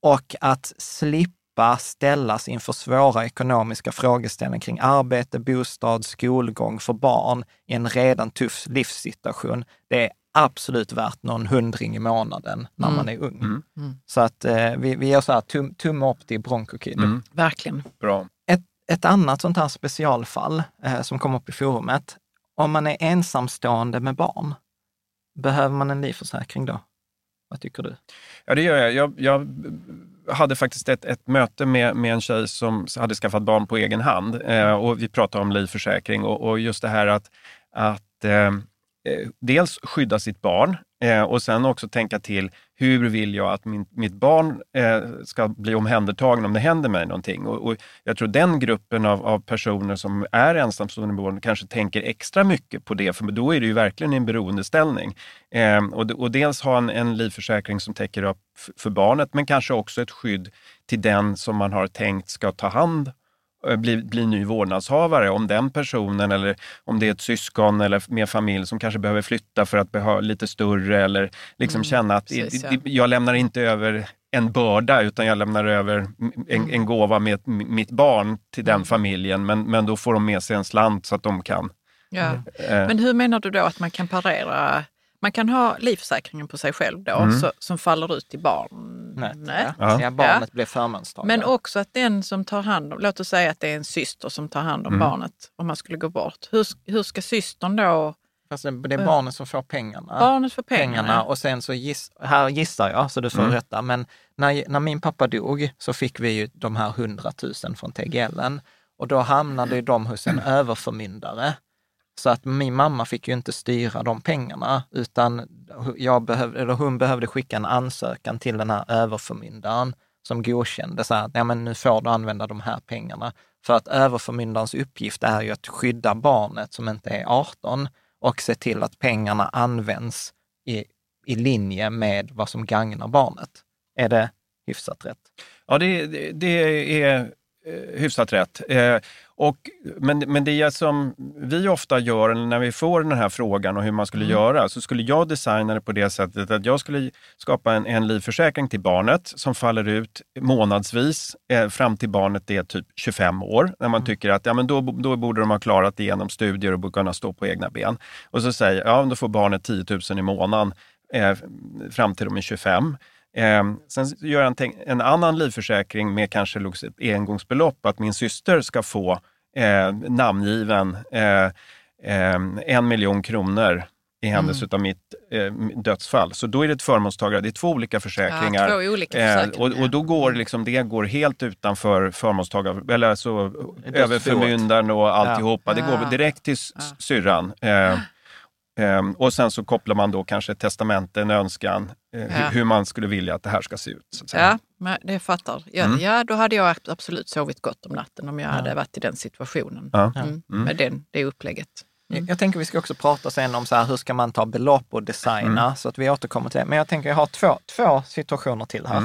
Och att slippa ställas inför svåra ekonomiska frågeställningar kring arbete, bostad, skolgång för barn i en redan tuff livssituation. Det är absolut värt någon hundring i månaden när man är ung. Mm. Så att eh, vi, vi gör så här, tum, tumme upp till Bronkokid. Mm. Verkligen. Bra. Ett, ett annat sånt här specialfall eh, som kom upp i forumet, om man är ensamstående med barn, behöver man en livförsäkring då? Vad tycker du? Ja, det gör jag. Jag, jag hade faktiskt ett, ett möte med, med en tjej som hade skaffat barn på egen hand. Eh, och vi pratade om livförsäkring och, och just det här att, att eh, Eh, dels skydda sitt barn eh, och sen också tänka till hur vill jag att min, mitt barn eh, ska bli omhändertagen om det händer mig någonting. Och, och jag tror den gruppen av, av personer som är ensamstående barn kanske tänker extra mycket på det, för då är det ju verkligen en beroendeställning. Eh, och, och dels ha en, en livförsäkring som täcker upp för barnet, men kanske också ett skydd till den som man har tänkt ska ta hand bli, bli ny vårdnadshavare. Om den personen eller om det är ett syskon eller mer familj som kanske behöver flytta för att behöva lite större eller liksom Mm, känna att precis, det- det- jag lämnar inte över en börda utan jag lämnar över en, Mm. en gåva med mitt barn till den familjen. Men, men då får de med sig en slant så att de kan Ja. eh, Men hur menar du då att man kan parera? Man kan ha livförsäkringen på sig själv då, Mm. så, som faller ut till barn? Nej. Ja. Ja. barnet blir förmånstagare. Men också att den som tar hand om, låt oss säga att det är en syster som tar hand om Mm. barnet om man skulle gå bort. Hur, hur ska systern då, Fast det, det är barnet som får pengarna. barnet få pengarna pengarna? och sen så giss, här gissar jag, så du får Mm. rätta, men när, när min pappa dog så fick vi ju de här 100 000 från TGL och då hamnade ju de hos en överförmyndare. Så att min mamma fick ju inte styra de pengarna, utan jag behövde, eller hon behövde skicka en ansökan till den här överförmyndaren som godkände så här, att ja, men nu får du använda de här pengarna. För att överförmyndarens uppgift är ju att skydda barnet som inte är 18 och se till att pengarna används i, i linje med vad som gagnar barnet. Är det hyfsat rätt? Ja, det, det, det är hyfsat rätt. Eh, och, men, men det som vi ofta gör när vi får den här frågan och hur man skulle göra, så skulle jag designa det på det sättet att jag skulle skapa en, en livförsäkring till barnet som faller ut månadsvis eh, fram till barnet är typ 25 år. När man tycker att ja, men då, då borde de ha klarat igenom studier och kunna stå på egna ben. Och så säger ja, då får barnet 10 000 i månaden eh, fram till de är 25. Eh, sen gör jag en, en annan livförsäkring med kanske ett engångsbelopp, att min syster ska få eh, namngiven eh, eh, en miljon kronor i händelse av mitt eh, dödsfall. Så då är det ett förmånstagare, det är två olika försäkringar. Ja, två olika Eh, försäkringar. och, och då går liksom, det går helt utanför förmånstagare, eller alltså överförmyndaren och alltihopa. Det Ja. går direkt till s- syrran. Eh, Ehm, och sen så kopplar man då kanske ett testamente, en önskan, eh, Ja. hur, hur man skulle vilja att det här ska se ut. Så att säga. Ja, men det fattar. Ja, Mm. ja, då hade jag absolut sovit gott om natten om jag hade varit i den situationen. Ja. Mm. Med den, det upplägget. Jag- Jag tänker vi ska också prata sen om så här, hur ska man ta belopp och designa, så att vi återkommer till det. Men jag tänker jag har två, två situationer till här.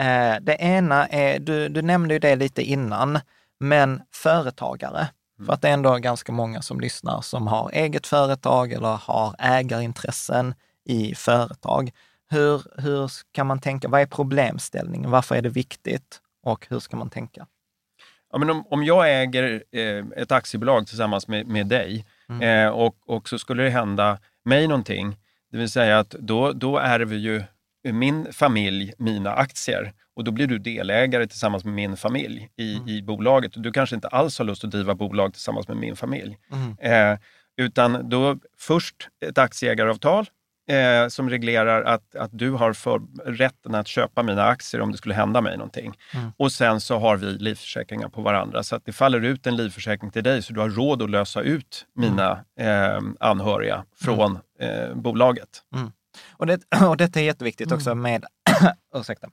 Eh, det ena är, du, du nämnde ju det lite innan, men företagare. För att det är ändå ganska många som lyssnar som har eget företag eller har ägarintressen i företag. Hur, hur kan man tänka? Vad är problemställningen? Varför är det viktigt? Och hur ska man tänka? Ja, men om, om jag äger eh, ett aktiebolag tillsammans med, med dig eh, och, och så skulle det hända mig någonting, det vill säga att då, då ärver ju min familj mina aktier och då blir du delägare tillsammans med min familj i, i bolaget. Du kanske inte alls har lust att driva bolag tillsammans med min familj. Eh, utan då först ett aktieägaravtal eh, som reglerar att, att du har för, rätten att köpa mina aktier om det skulle hända mig någonting. Och sen så har vi livförsäkringar på varandra. Så att det faller ut en livförsäkring till dig så du har råd att lösa ut mina eh, anhöriga från eh, bolaget. Och, det, och detta är jätteviktigt också med ursäkta,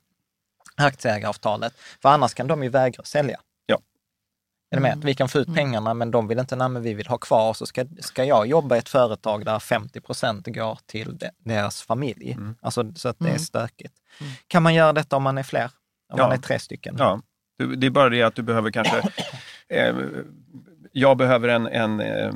aktieägaravtalet, för annars kan de ju vägra sälja. Ja. Är du med? Vi kan få ut pengarna, men de vill inte, nej men vi vill ha kvar, så ska, ska jag jobba i ett företag där 50 procent går till de, deras familj. Alltså så att det är stökigt. Kan man göra detta om man är fler? Om Ja. man är tre stycken? Ja, det är bara det att du behöver kanske... Eh, jag behöver en, en eh,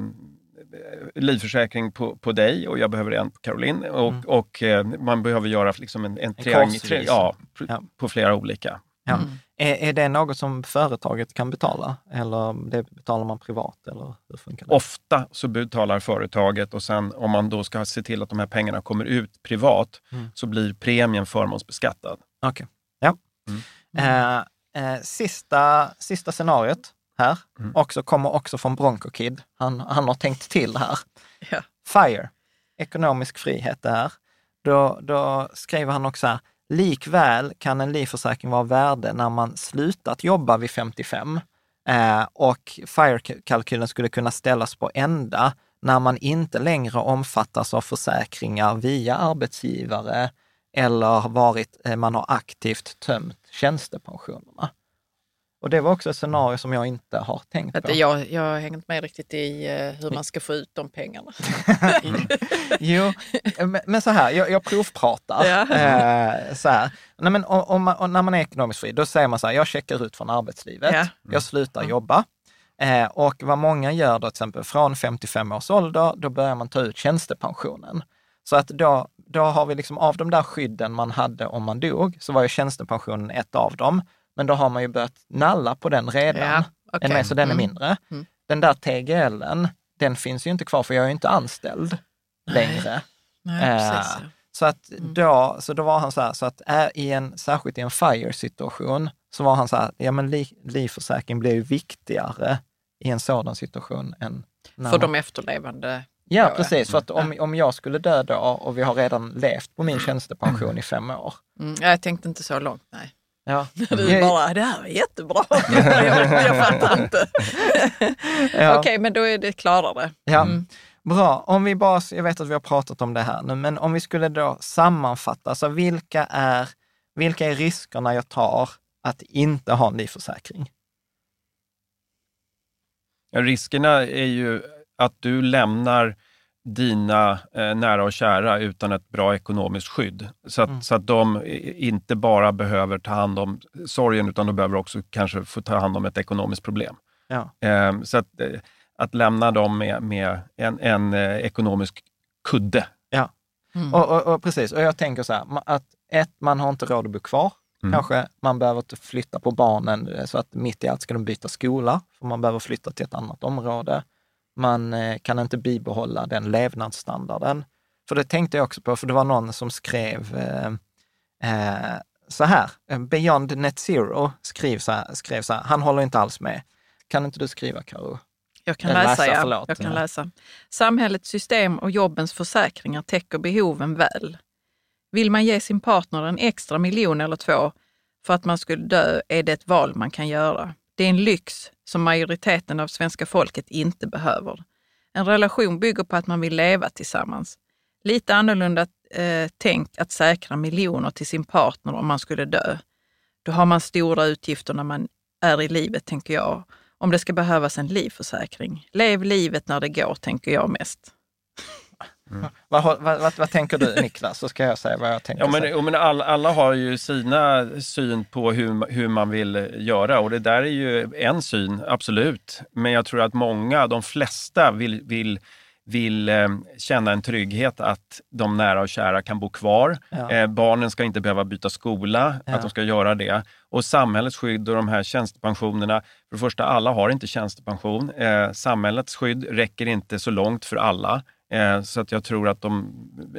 livförsäkring på, på dig och jag behöver en på Caroline. Och, och eh, man behöver göra liksom en, en triangel tri, ja, Ja. på flera olika. Ja. Är, är det något som företaget kan betala? Eller det betalar man privat? Eller hur funkar det? Ofta så betalar företaget och sen om man då ska se till att de här pengarna kommer ut privat så blir premien förmånsbeskattad. Okej. Ja. Eh, eh, sista, sista scenariot här, också, kommer också från Bronco Kid. Han, han har tänkt till här. Ja. FIRE, ekonomisk frihet det här. Då, då skriver han också här, likväl kan en livförsäkring vara värde när man slutat jobba vid 55. Eh, och FIRE-kalkylen skulle kunna ställas på ända när man inte längre omfattas av försäkringar via arbetsgivare eller har varit, eh, man har aktivt tömt tjänstepensionerna. Och det var också ett scenario som jag inte har tänkt Att på. jag, jag har hängt med riktigt i eh, hur man ska få ut de pengarna. Jo, men, men så här, jag, jag provpratar. Ja. Eh, så här. Nej, men om, om man, om, när man är ekonomiskt fri, då säger man så här, jag checkar ut från arbetslivet, Ja. jag slutar jobba. Eh, och vad många gör då, till exempel från 55 års ålder, då börjar man ta ut tjänstepensionen. Så att då, då har vi liksom av de där skydden man hade om man dog, så var ju tjänstepensionen ett av dem. Men då har man ju börjat nalla på den redan. Ja, ni med? Så den är Mm. mindre. Mm. Den där TGLen, den finns ju inte kvar för jag är ju inte anställd längre. Nej, Eh, precis. ja. Så, att då, så då var han så här, så att är i en, särskilt i en FIRE-situation, så var han så här, ja men li, livförsäkring blir ju viktigare i en sådan situation än... när För de efterlevande. Ja, ja. precis. För att om, om jag skulle dö då och vi har redan levt på min tjänstepension i fem år. Mm, jag tänkte inte så långt, nej. Ja, Du bara, det här var jättebra. jag, jag fattar inte. Ja. Okej, men då är det klarare. Ja, Mm. bra. Om vi bara, jag vet att vi har pratat om det här nu, men om vi skulle då sammanfatta, så vilka är, vilka är riskerna jag tar att inte ha en livförsäkring? Ja, riskerna är ju att du lämnar dina eh, nära och kära utan ett bra ekonomiskt skydd. Så att, Mm. så att de inte bara behöver ta hand om sorgen, utan de behöver också kanske få ta hand om ett ekonomiskt problem. Ja. Eh, så att, eh, att lämna dem med, med en, en eh, ekonomisk kudde. Mm. Och, och, och precis, och jag tänker så här, att ett, man har inte råd att bo kvar. Mm. Kanske man behöver flytta på barnen eh, så att mitt i allt ska de byta skola, för man behöver flytta till ett annat område. Man eh, kan inte bibehålla den levnadsstandarden. För det tänkte jag också på, för det var någon som skrev eh, eh, så här, eh, Beyond Net Zero skrev så här, skrev så här, han håller inte alls med. Kan inte du skriva Karo? Jag kan läsa, läsa, ja. förlåt. Jag kan läsa. Samhällets system och jobbens försäkringar täcker behoven väl. Vill man ge sin partner en extra miljon eller två för att man skulle dö är det ett val man kan göra. Det är en lyx som majoriteten av svenska folket inte behöver. En relation bygger på att man vill leva tillsammans. Lite annorlunda eh, tänk att säkra miljoner till sin partner om man skulle dö. Då har man stora utgifter när man är i livet, tänker jag. Om det ska behövas en livförsäkring. Lev livet när det går, tänker jag mest. Vad, vad, vad, vad tänker du Niklas? Så ska jag säga vad jag tänker Ja, men, ja, men alla, alla har ju sina syn på hur, hur man vill göra och det där är ju en syn, absolut. Men jag tror att många, de flesta, vill, vill, vill eh, känna en trygghet att de nära och kära kan bo kvar. Ja. Eh, barnen ska inte behöva byta skola, Ja. att de ska göra det. Och samhällets skydd och de här tjänstepensionerna. För det första, alla har inte tjänstepension. Eh, samhällets skydd räcker inte så långt för alla. Eh, så att jag tror att de,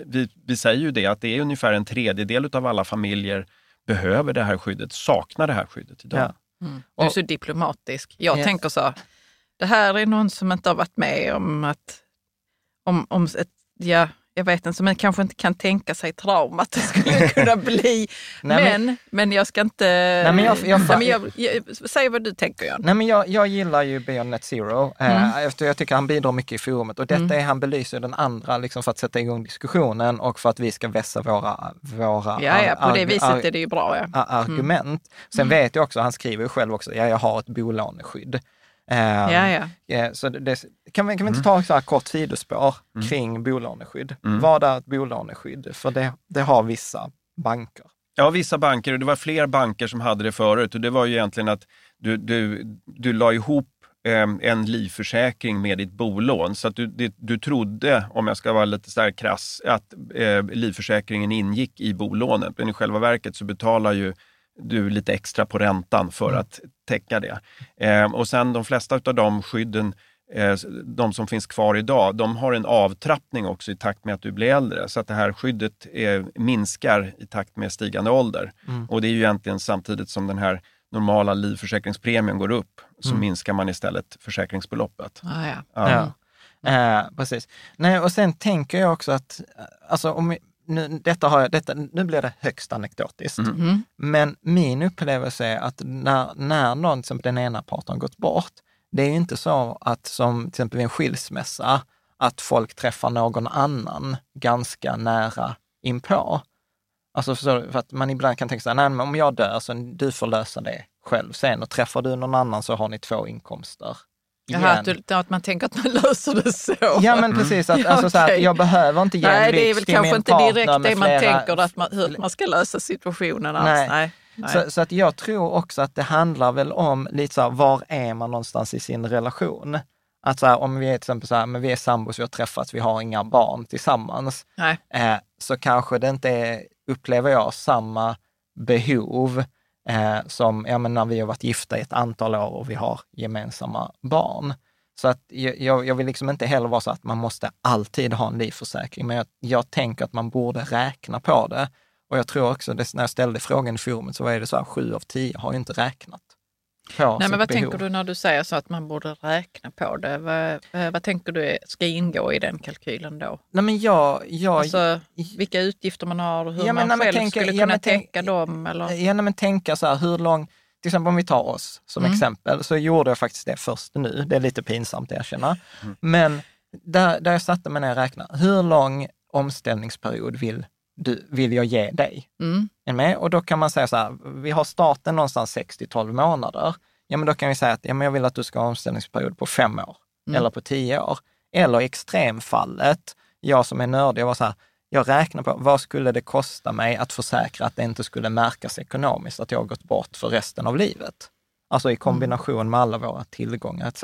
vi, vi säger ju det, att det är ungefär en tredjedel av alla familjer behöver det här skyddet, saknar det här skyddet idag. Ja. Du är så diplomatisk. Jag Yes. tänker så, det här är någon som inte har varit med om att, om, om ett, ja, jag vet inte, som kanske inte kan tänka sig traumat det skulle kunna bli. Nej, men- men, men, jag ska inte... men jag- jag- Nej, men jag, jag, säg vad du tänker Jan. Nej, men jag, jag gillar ju Beyond Net Zero, eh, Mm. efter jag tycker han bidrar mycket i forumet. Och detta Mm. är, han belyser den andra liksom för att sätta igång diskussionen och för att vi ska vässa våra, våra Ja, ja, på det viset är det ju bra. Ja. argument. Sen vet jag också, han skriver ju själv också, ja, jag har ett bolåneskydd. Eh, Ja, ja. eh, Så det, kan, vi, kan vi inte ta ett så här kort sidospår kring bolåneskydd? Mm. Vad är ett bolåneskydd? För det, det har vissa banker. Ja, vissa banker, och det var fler banker som hade det förut. Och det var ju egentligen att du, du, du la ihop eh, en livförsäkring med ditt bolån. Så att du, du trodde, om jag ska vara lite så här krass, att eh, livförsäkringen ingick i bolånet. Men i själva verket så betalar ju du lite extra på räntan för att täcka det. Eh, och sen de flesta av de skydden eh, de som finns kvar idag, de har en avtrappning också i takt med att du blir äldre. Så att det här skyddet eh, minskar i takt med stigande ålder. Och det är ju egentligen samtidigt som den här normala livförsäkringspremien går upp, så minskar man istället försäkringsbeloppet. Ah, ja. Ja. Ja. Eh, precis. Nej, och sen tänker jag också att, alltså om, nu, detta har jag, detta, nu blir det högst anekdotiskt, Mm. men min upplevelse är att när, när någon, exempel den ena parten gått bort, det är ju inte så att som till exempel vid en skilsmässa, att folk träffar någon annan ganska nära inpå. Alltså du? För att man ibland kan tänka så här, nej men om jag dör så du får lösa det själv sen och träffar du någon annan så har ni två inkomster. Jaha, att, du, att man tänker att man löser det så. Ja men precis, att, alltså, så här, jag behöver inte ge Nej, det är väl kanske inte direkt det man flera- tänker, att man, hur man ska lösa situationen alls. Nej. Nej. Nej. Så, så att jag tror också att det handlar väl om lite så här, var är man någonstans i sin relation? Att så här, om vi är till exempel så här, men vi är sambos, vi har träffats, vi har inga barn tillsammans, Nej. eh, så kanske det inte är, upplever jag, samma behov eh, som ja, men när vi har varit gifta i ett antal år och vi har gemensamma barn. Så att jag, jag vill liksom inte heller vara så att man måste alltid ha en livförsäkring, men jag, jag tänker att man borde räkna på det. Och jag tror också, det, när jag ställde frågan i forumet så var det så här, sju av tio har ju inte räknat på Nej, men vad behov. tänker du när du säger så att man borde räkna på det? Vad, eh, vad tänker du ska ingå i den kalkylen då? Nej, men jag, jag, Alltså vilka utgifter man har och hur Ja, men man själv tänker- skulle ja, kunna täcka dem? Eller? Ja, nej, men tänka så här, hur lång, till exempel om vi tar oss som Mm. exempel, så gjorde jag faktiskt det först nu. Det är lite pinsamt att erkänna. Men där, där jag satte mig ner och räknade, hur lång omställningsperiod vill, du, vill jag ge dig? Mm. Är med? Och då kan man säga så här, vi har starten någonstans 6 till 12 månader. Ja, men då kan vi säga att ja, men jag vill att du ska ha omställningsperiod på fem år Mm. eller på tio år. Eller i extremfallet, jag som är nördig, jag var så här, jag räknar på vad skulle det kosta mig att försäkra att det inte skulle märkas ekonomiskt, att jag har gått bort för resten av livet. Alltså i kombination med alla våra tillgångar etc.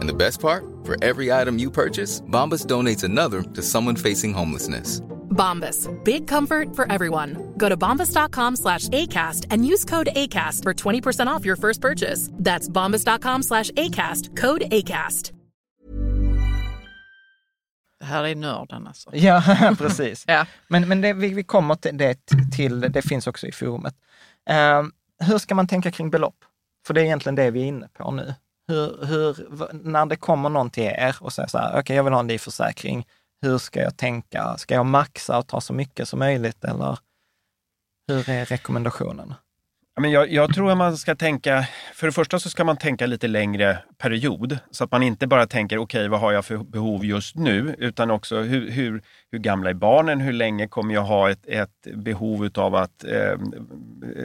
And the best part? For every item you purchase, Bombas donates another to someone facing homelessness. Bombas. Big comfort for everyone. Go to bombas.com slash ACAST and use code ACAST for 20% off your first purchase. That's bombas.com slash ACAST. Code ACAST. Det här är nörden alltså. Ja, precis. Ja. Men, men det, vi, vi kommer till det, till, det finns också i forumet. Eh, hur ska man tänka kring belopp? För det är egentligen det vi är inne på nu. Hur, hur, när det kommer någon till er och säger så här, okej jag vill ha en livförsäkring, hur ska jag tänka? Ska jag maxa och ta så mycket som möjligt eller hur är rekommendationen? Men jag, jag tror att man ska tänka, för det första så ska man tänka lite längre period. Så att man inte bara tänker, okej vad har jag för behov just nu? Utan också hur, hur, hur gamla är barnen? Hur länge kommer jag ha ett, ett behov av att eh,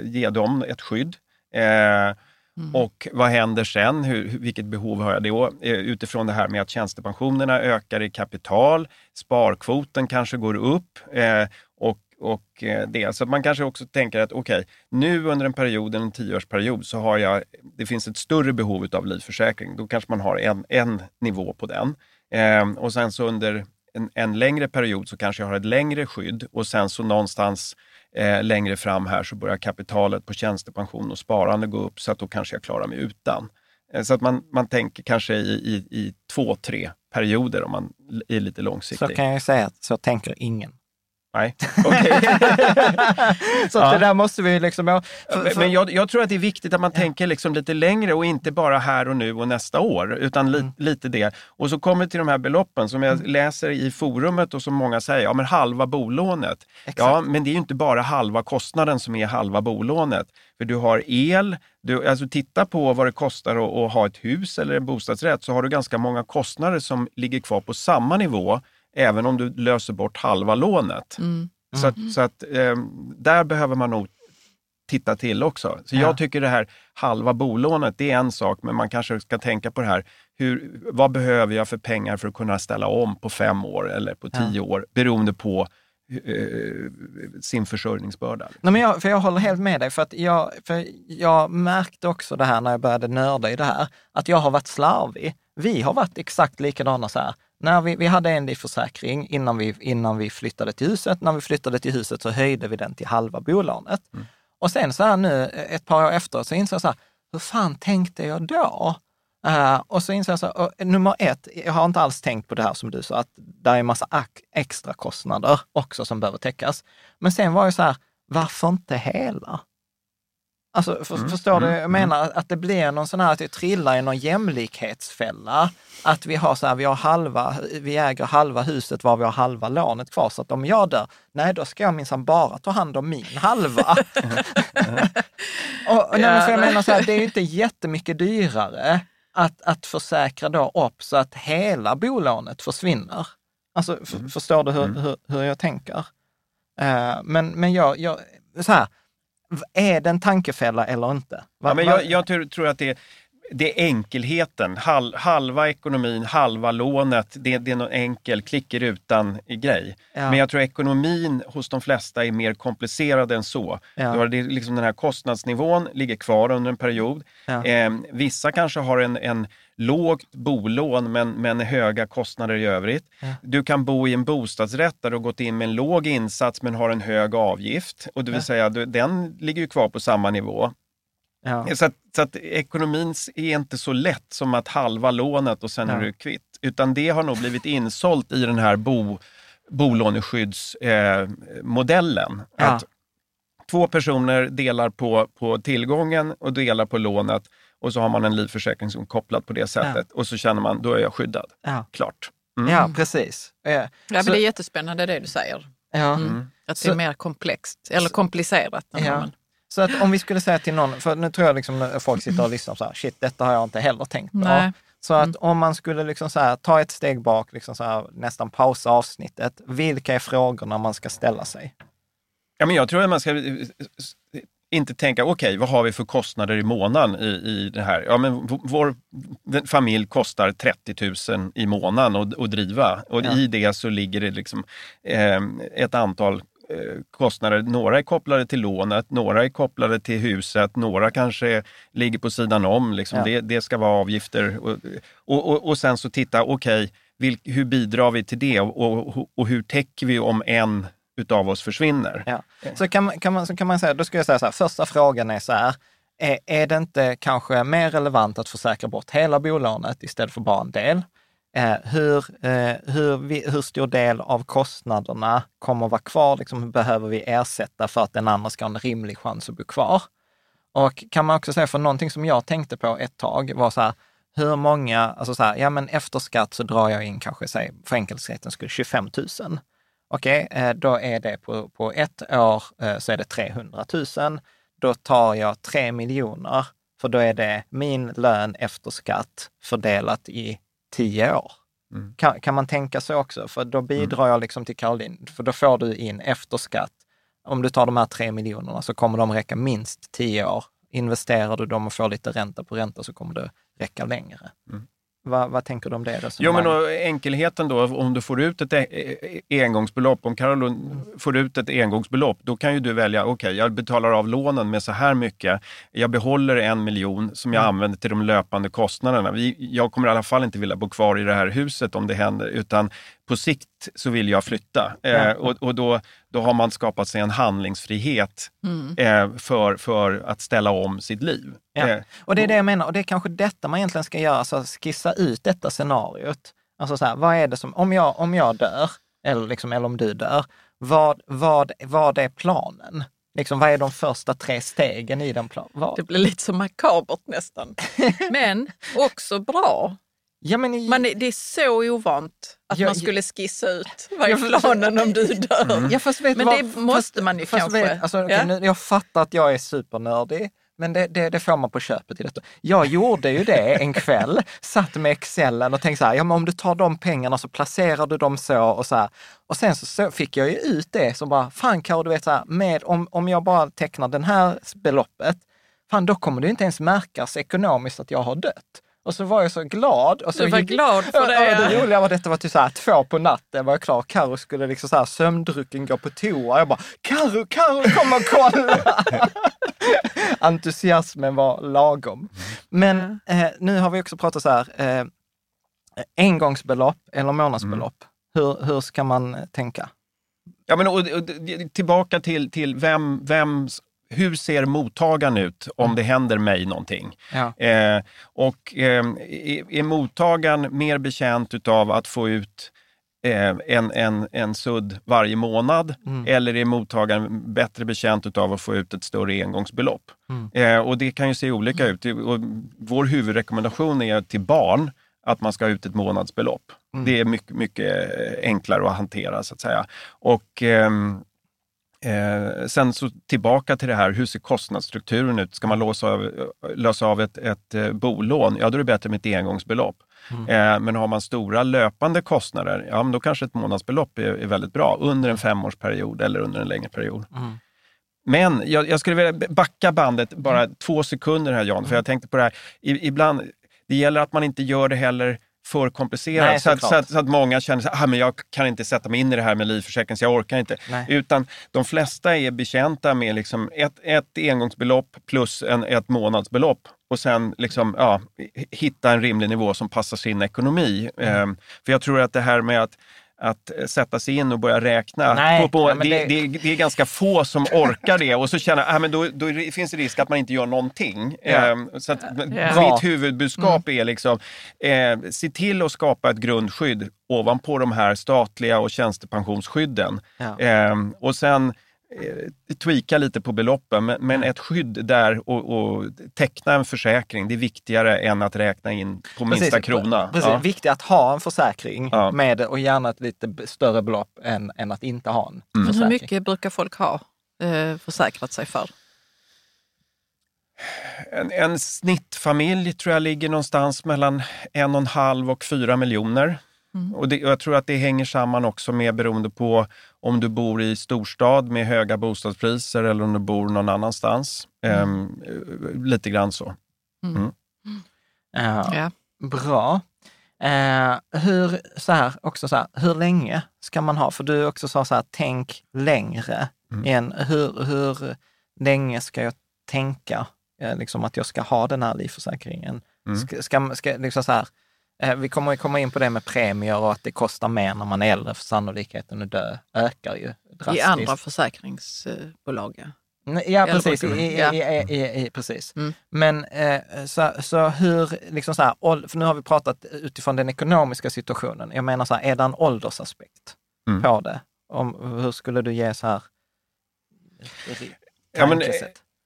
ge dem ett skydd? Eh, Mm. Och vad händer sen? Hur, vilket behov har jag då? Eh, utifrån det här med att tjänstepensionerna ökar i kapital, sparkvoten kanske går upp eh, och, och eh, det. Så man kanske också tänker att okej, nu under en period, en tioårsperiod, så har jag, det finns ett större behov av livförsäkring. Då kanske man har en, en nivå på den. Eh, och sen så under en, en längre period så kanske jag har ett längre skydd och sen så någonstans eh, längre fram här så börjar kapitalet på tjänstepension och sparande gå upp så att då kanske jag klarar mig utan. Eh, så att man, man tänker kanske i, i, i två, tre perioder om man är lite långsiktig. Så kan jag säga att så tänker ingen. Nej, okej. så att Ja. det där måste vi liksom... ja, för- för- Men jag, jag tror att det är viktigt att man tänker liksom lite längre och inte bara här och nu och nästa år, utan li, Mm. lite det. Och så kommer till de här beloppen som jag läser i forumet och som många säger, ja men halva bolånet. Ja, men det är ju inte bara halva kostnaden som är halva bolånet. För du har el, du, alltså titta på vad det kostar att, att ha ett hus eller en bostadsrätt, så har du ganska många kostnader som ligger kvar på samma nivå, även om du löser bort halva lånet. Så att, så att eh, där behöver man nog titta till också. Så Ja. jag tycker det här halva bolånet, det är en sak, men man kanske ska tänka på det här, hur, vad behöver jag för pengar för att kunna ställa om på fem år eller på tio år, beroende på eh, sin försörjningsbörda. Nej, men jag, för jag håller helt med dig, för, att jag, för jag märkte också det här när jag började nörda i det här, att jag har varit slarvig. Vi har varit exakt likadana så här. När vi, vi hade en livförsäkring innan vi, innan vi flyttade till huset. När vi flyttade till huset så höjde vi den till halva bolånet. Mm. Och sen så här nu, ett par år efter, så insåg jag så här, hur fan tänkte jag då? Uh, och så inser jag så här, uh, nummer ett, jag har inte alls tänkt på det här som du sa, att det är en massa extra kostnader också som behöver täckas. Men sen var jag så här, varför inte hela? Alltså, för, mm, förstår mm, du? Jag mm. menar att det blir någon sån här, att jag trillar i någon jämlikhetsfälla. Att vi har så här, vi har halva, vi äger halva huset var vi har halva lånet kvar. Så att om jag dör, nej då ska jag minsann bara ta hand om min halva. och, och nej, för jag menar så här, det är ju inte jättemycket dyrare att, att försäkra då upp så att hela bolånet försvinner. Alltså, mm. förstår du hur, mm. hur, hur, jag tänker? Uh, men men jag, jag, så här, är det en tankefälla eller inte? Va, ja, men jag, jag tror, tror att det det är enkelheten. Hal, halva ekonomin, halva lånet. Det, det är någon enkel klick i rutan grej. Ja. Men jag tror ekonomin hos de flesta är mer komplicerad än så. Ja. Det, liksom den här kostnadsnivån ligger kvar under en period. Ja. Eh, vissa kanske har en, en lågt bolån men, men höga kostnader i övrigt. Ja. Du kan bo i en bostadsrätt där du gått in med en låg insats men har en hög avgift. Och det vill ja. säga, den ligger ju kvar på samma nivå. Ja. Så, att, så att ekonomin är inte så lätt som att halva lånet och sen är du kvitt. Utan det har nog blivit insålt i den här bo, bolåneskyddsmodellen. Eh. Att två personer delar på, på tillgången och delar på lånet och så har man en livförsäkring som är kopplad på det sättet och så känner man, då är jag skyddad. Klart. Mm. Ja, precis. Ja, ja men det är jättespännande det du säger. Ja. Mm. Att det är mer komplext, eller komplicerat. Ja. Man... Så att om vi skulle säga till någon, för nu tror jag liksom folk sitter och lyssnar så här, shit, detta har jag inte heller tänkt på. Nej. Så att mm. om man skulle liksom så här, ta ett steg bak, liksom så här, nästan pausa avsnittet, vilka är frågorna man ska ställa sig? Ja, men jag tror att man ska inte tänka, okej, okay, vad har vi för kostnader i månaden i, i det här? Ja, men vår familj kostar 30 000 i månaden att, driva och ja. i det så ligger det liksom eh, ett antal Eh, kostnader. Några är kopplade till lånet, några är kopplade till huset, några kanske ligger på sidan om. Liksom. Ja. Det, det, ska vara avgifter. Och, och, och, och sen så titta, okej, okay, hur bidrar vi till det och, och, hur täcker vi om en utav oss försvinner? Ja. Så, kan, kan man, så kan man säga, då ska jag säga så här, första frågan är så här, är, är det inte kanske mer relevant att försäkra bort hela bolånet istället för bara en del? Eh, hur, eh, hur, vi, hur stor del av kostnaderna kommer att vara kvar? Liksom, behöver vi ersätta för att den andra ska ha en rimlig chans att bo kvar? Och kan man också säga, för någonting som jag tänkte på ett tag var så här, hur många, alltså så här, ja men efter skatt så drar jag in kanske, säg, för enkelhetens skull, 25 000. Okej, okay, eh, då är det på, på ett år eh, så är det 300 000. Då tar jag 3 miljoner, för då är det min lön efter skatt fördelat i tio år. Mm. Kan, kan, man tänka sig också? För då bidrar mm. jag liksom till Caroline, för då får du in efter skatt. Om du tar de här tre miljonerna så kommer de räcka minst tio år. Investerar du dem och får lite ränta på ränta så kommer det räcka längre. Mm. Vad, vad, tänker du om det Jo, men då, enkelheten då, om du får ut ett e-, e-, engångsbelopp, om Caroline får ut ett engångsbelopp, då kan ju du välja, okej, okay, jag betalar av lånen med så här mycket. Jag behåller en miljon som jag mm. använder till de löpande kostnaderna. Jag kommer i alla fall inte vilja bo kvar i det här huset om det händer, utan på sikt så vill jag flytta. Eh, och, och då, då har man skapat sig en handlingsfrihet mm. eh, för, för att ställa om sitt liv. Ja. Eh, och det är det jag menar, och det är kanske detta man egentligen ska göra, alltså skissa ut detta scenariot. Alltså så här, vad är det som, om jag, om jag dör, eller, liksom, eller om du dör, vad, vad, vad är planen? Liksom, vad är de första tre stegen i den planen? Det blir lite så makabert nästan. Men också bra. Ja, men, man, det är så ovant att ja, man skulle skissa ut vad är planen om du dör. Mm. Ja, men vad, det måste man ju kanske. Vet, alltså, okay, ja? nu, jag fattar att jag är supernördig, men det, det, det, får man på köpet i detta. Jag gjorde ju det en kväll, satt med excellen och tänkte så här, ja men om du tar de pengarna så placerar du dem så och så här. Och sen så, så fick jag ju ut det som bara, fan Karo, du vet så här, med, om, om jag bara tecknar det här beloppet, fan då kommer det inte ens märkas ekonomiskt att jag har dött. Och så var jag så glad. Och så Du var gick- glad för det, ja. Det roliga var att detta var till så här två på natten var jag klar. Karo skulle liksom så här sömndrucken gå på toa. Jag bara, Karo, Karo kom och kolla! Entusiasmen var lagom. Men eh, nu har vi också pratat så här, eh, engångsbelopp eller månadsbelopp. Hur, hur ska man tänka? Ja, men, och, och, tillbaka till, till vem, vem, hur ser mottagaren ut om det händer mig någonting? Ja. Eh, och eh, är, mottagaren mer bekänt av att få ut eh, en, en, en sudd varje månad eller är mottagaren bättre bekänt av att få ut ett större engångsbelopp? Eh, och det kan ju se olika ut. Och vår huvudrekommendation är till barn att man ska ha ut ett månadsbelopp. Det är mycket, mycket enklare att hantera så att säga. Och ehm, Eh, sen så tillbaka till det här, hur ser kostnadsstrukturen ut? Ska man låsa av, lösa av ett, ett eh, bolån, ja då är det bättre med ett engångsbelopp. Eh, men har man stora löpande kostnader, ja men då kanske ett månadsbelopp är, är väldigt bra under en femårsperiod eller under en längre period. Men jag, jag skulle vilja backa bandet bara två sekunder här Jan, för jag tänkte på det här, I, ibland, det gäller att man inte gör det heller för komplicerat Nej, så, att, så, att, så att många känner att ah, men jag kan inte sätta mig in i det här med livförsäkring så jag orkar inte. Nej. Utan de flesta är betjänta med liksom ett, ett engångsbelopp plus en, ett månadsbelopp och sen liksom, ja, hitta en rimlig nivå som passar sin ekonomi. Mm. Ehm, för jag tror att det här med att att sätta sig in och börja räkna. Nej, på, på, ja, det, det- det... Det, är ganska få som orkar det och så känner jag, ah, men då, då finns det risk att man inte gör någonting. Ja. Ehm, så att, Ja. Mitt huvudbudskap är liksom, eh, se till att skapa ett grundskydd ovanpå de här statliga och tjänstepensionsskydden. Ja. Ehm, och sen eh, tweaka lite på beloppen, men, men ett skydd där och, och teckna en försäkring, det är viktigare än att räkna in på minsta Precis. krona. Precis. Ja. Viktigt att ha en försäkring Ja. med och gärna ett lite större belopp än, än att inte ha en Mm. Men hur försäkring. mycket brukar folk ha eh, försäkrat sig för? En, en snittfamilj tror jag ligger någonstans mellan en och en halv och fyra miljoner. Och, det, och jag tror att det hänger samman också med beroende på om du bor i storstad med höga bostadspriser eller om du bor någon annanstans. Ehm, eh, lite grann så. Ja. Ja. Bra. Eh, hur, så här, också så här, hur länge ska man ha? För du också sa så här, tänk längre. Än, hur, hur länge ska jag tänka eh, liksom att jag ska ha den här livförsäkringen? Ska, ska, ska, liksom så här, eh, vi kommer ju komma in på det med premier och att det kostar mer när man är äldre, för sannolikheten att dö ökar ju I drastiskt. andra försäkringsbolag. ja. Ja, precis. I, i, ja. i, i, i, precis. Mm. Men eh, så, så hur, liksom så här, för nu har vi pratat utifrån den ekonomiska situationen. Jag menar så här, är det en åldersaspekt Mm. på det? Om, hur skulle du ge så här Ja, men,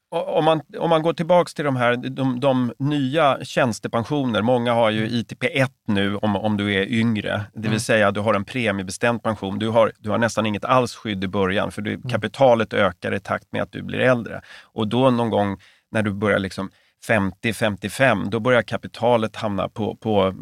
Om man, om man går tillbaks till de här de, de nya tjänstepensioner, många har ju ITP1 nu om, om du är yngre, det vill säga du har en premiebestämd pension. Du har, du har nästan inget alls skydd i början för du, kapitalet ökar i takt med att du blir äldre. Och då någon gång när du börjar liksom 50-55, då börjar kapitalet hamna på, på eh,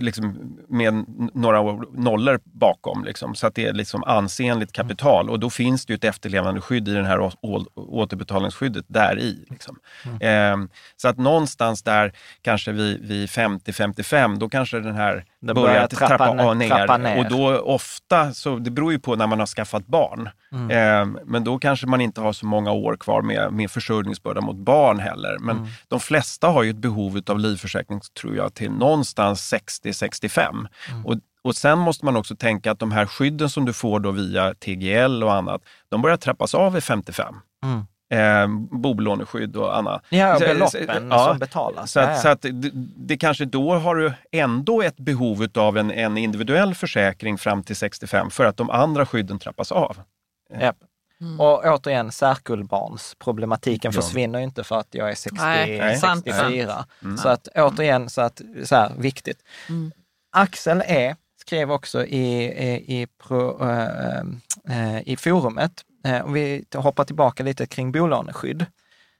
liksom med några nollor bakom. Liksom, så att det är liksom ansenligt kapital och då finns det ju ett efterlevandeskydd i den här återbetalningsskyddet där i. Liksom. Ehm, så att någonstans där, kanske vid, vid 50-55, då kanske den här Det börjar börjar trappa trappa, ner- trappa ner. Och då ofta, så det beror ju på när man har skaffat barn. Mm. Ehm, men då kanske man inte har så många år kvar med, med försörjningsbörda mot barn heller. Men Mm. de flesta har ju ett behov av livförsäkring, tror jag, till någonstans 60-65. Mm. Och, och sen måste man också tänka att de här skydden som du får då via TGL och annat, de börjar trappas av vid 55. Mm. Eh, bolåneskydd och annat. Ja, och Så- beloppen ja, som betalas. Så Ja, att, ja. så att det, det kanske då har du ändå ett behov av en, en individuell försäkring fram till 65 för att de andra skydden trappas av. Japp. Och återigen, särkullbarnsproblematiken Ja. försvinner ju inte för att jag är 60, Nej, sant, 64. Så att återigen, så att, så här, viktigt. Axel E skrev också i, i, i, pro, eh, eh, i forumet, eh, Eh, om vi hoppar tillbaka lite kring bolåneskydd.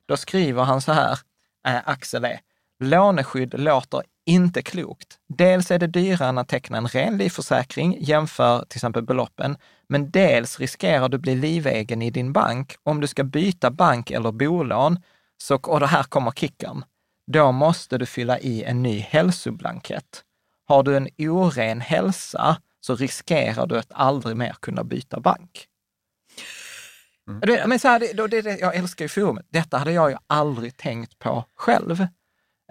Då skriver han så här, eh, Axel E. Låneskydd låter inte klokt. Dels är det dyrare än att teckna en ren livförsäkring, jämför till exempel beloppen, men dels riskerar du bli livegen i din bank om du ska byta bank eller bolån. Så, och det här kommer kickern. då måste du fylla i en ny hälsoblankett. Har du en oren hälsa så riskerar du att aldrig mer kunna byta bank. Mm. Men så här, det, det, det, jag älskar ju forumet. Detta hade jag ju aldrig tänkt på själv.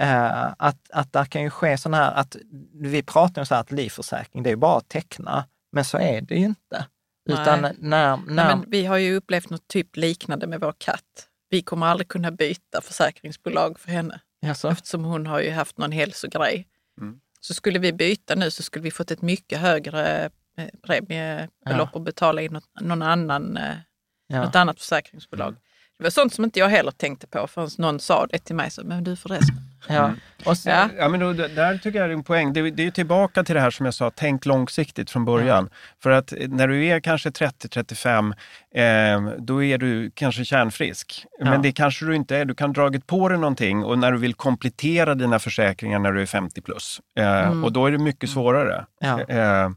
Eh, att, att där kan ju ske sådana här, att vi pratar om så här att livförsäkring, det är ju bara att teckna, men så är det ju inte. Utan när, när... Nej, vi har ju upplevt något typ liknande med vår katt. Vi kommer aldrig kunna byta försäkringsbolag för henne. Jaså? Eftersom hon har ju haft någon hälsogrej. Mm. Så skulle vi byta nu så skulle vi fått ett mycket högre eh, premiebelopp ja. och betala in något, någon annan, eh, ja. något annat försäkringsbolag. Mm. Det var sånt som inte jag heller tänkte på förrän någon sa det till mig. Så, men du förresten. Ja. Mm. Och så, ja. ja. men då, där tycker jag är en poäng. Det, det är tillbaka till det här som jag sa, tänk långsiktigt från början. Ja. För att när du är kanske 30-35, eh, då är du kanske kärnfrisk. Ja. Men det kanske du inte är. Du kan ha dragit på dig någonting och när du vill komplettera dina försäkringar när du är 50 plus. Eh, mm. Och då är det mycket svårare. Ja. Eh,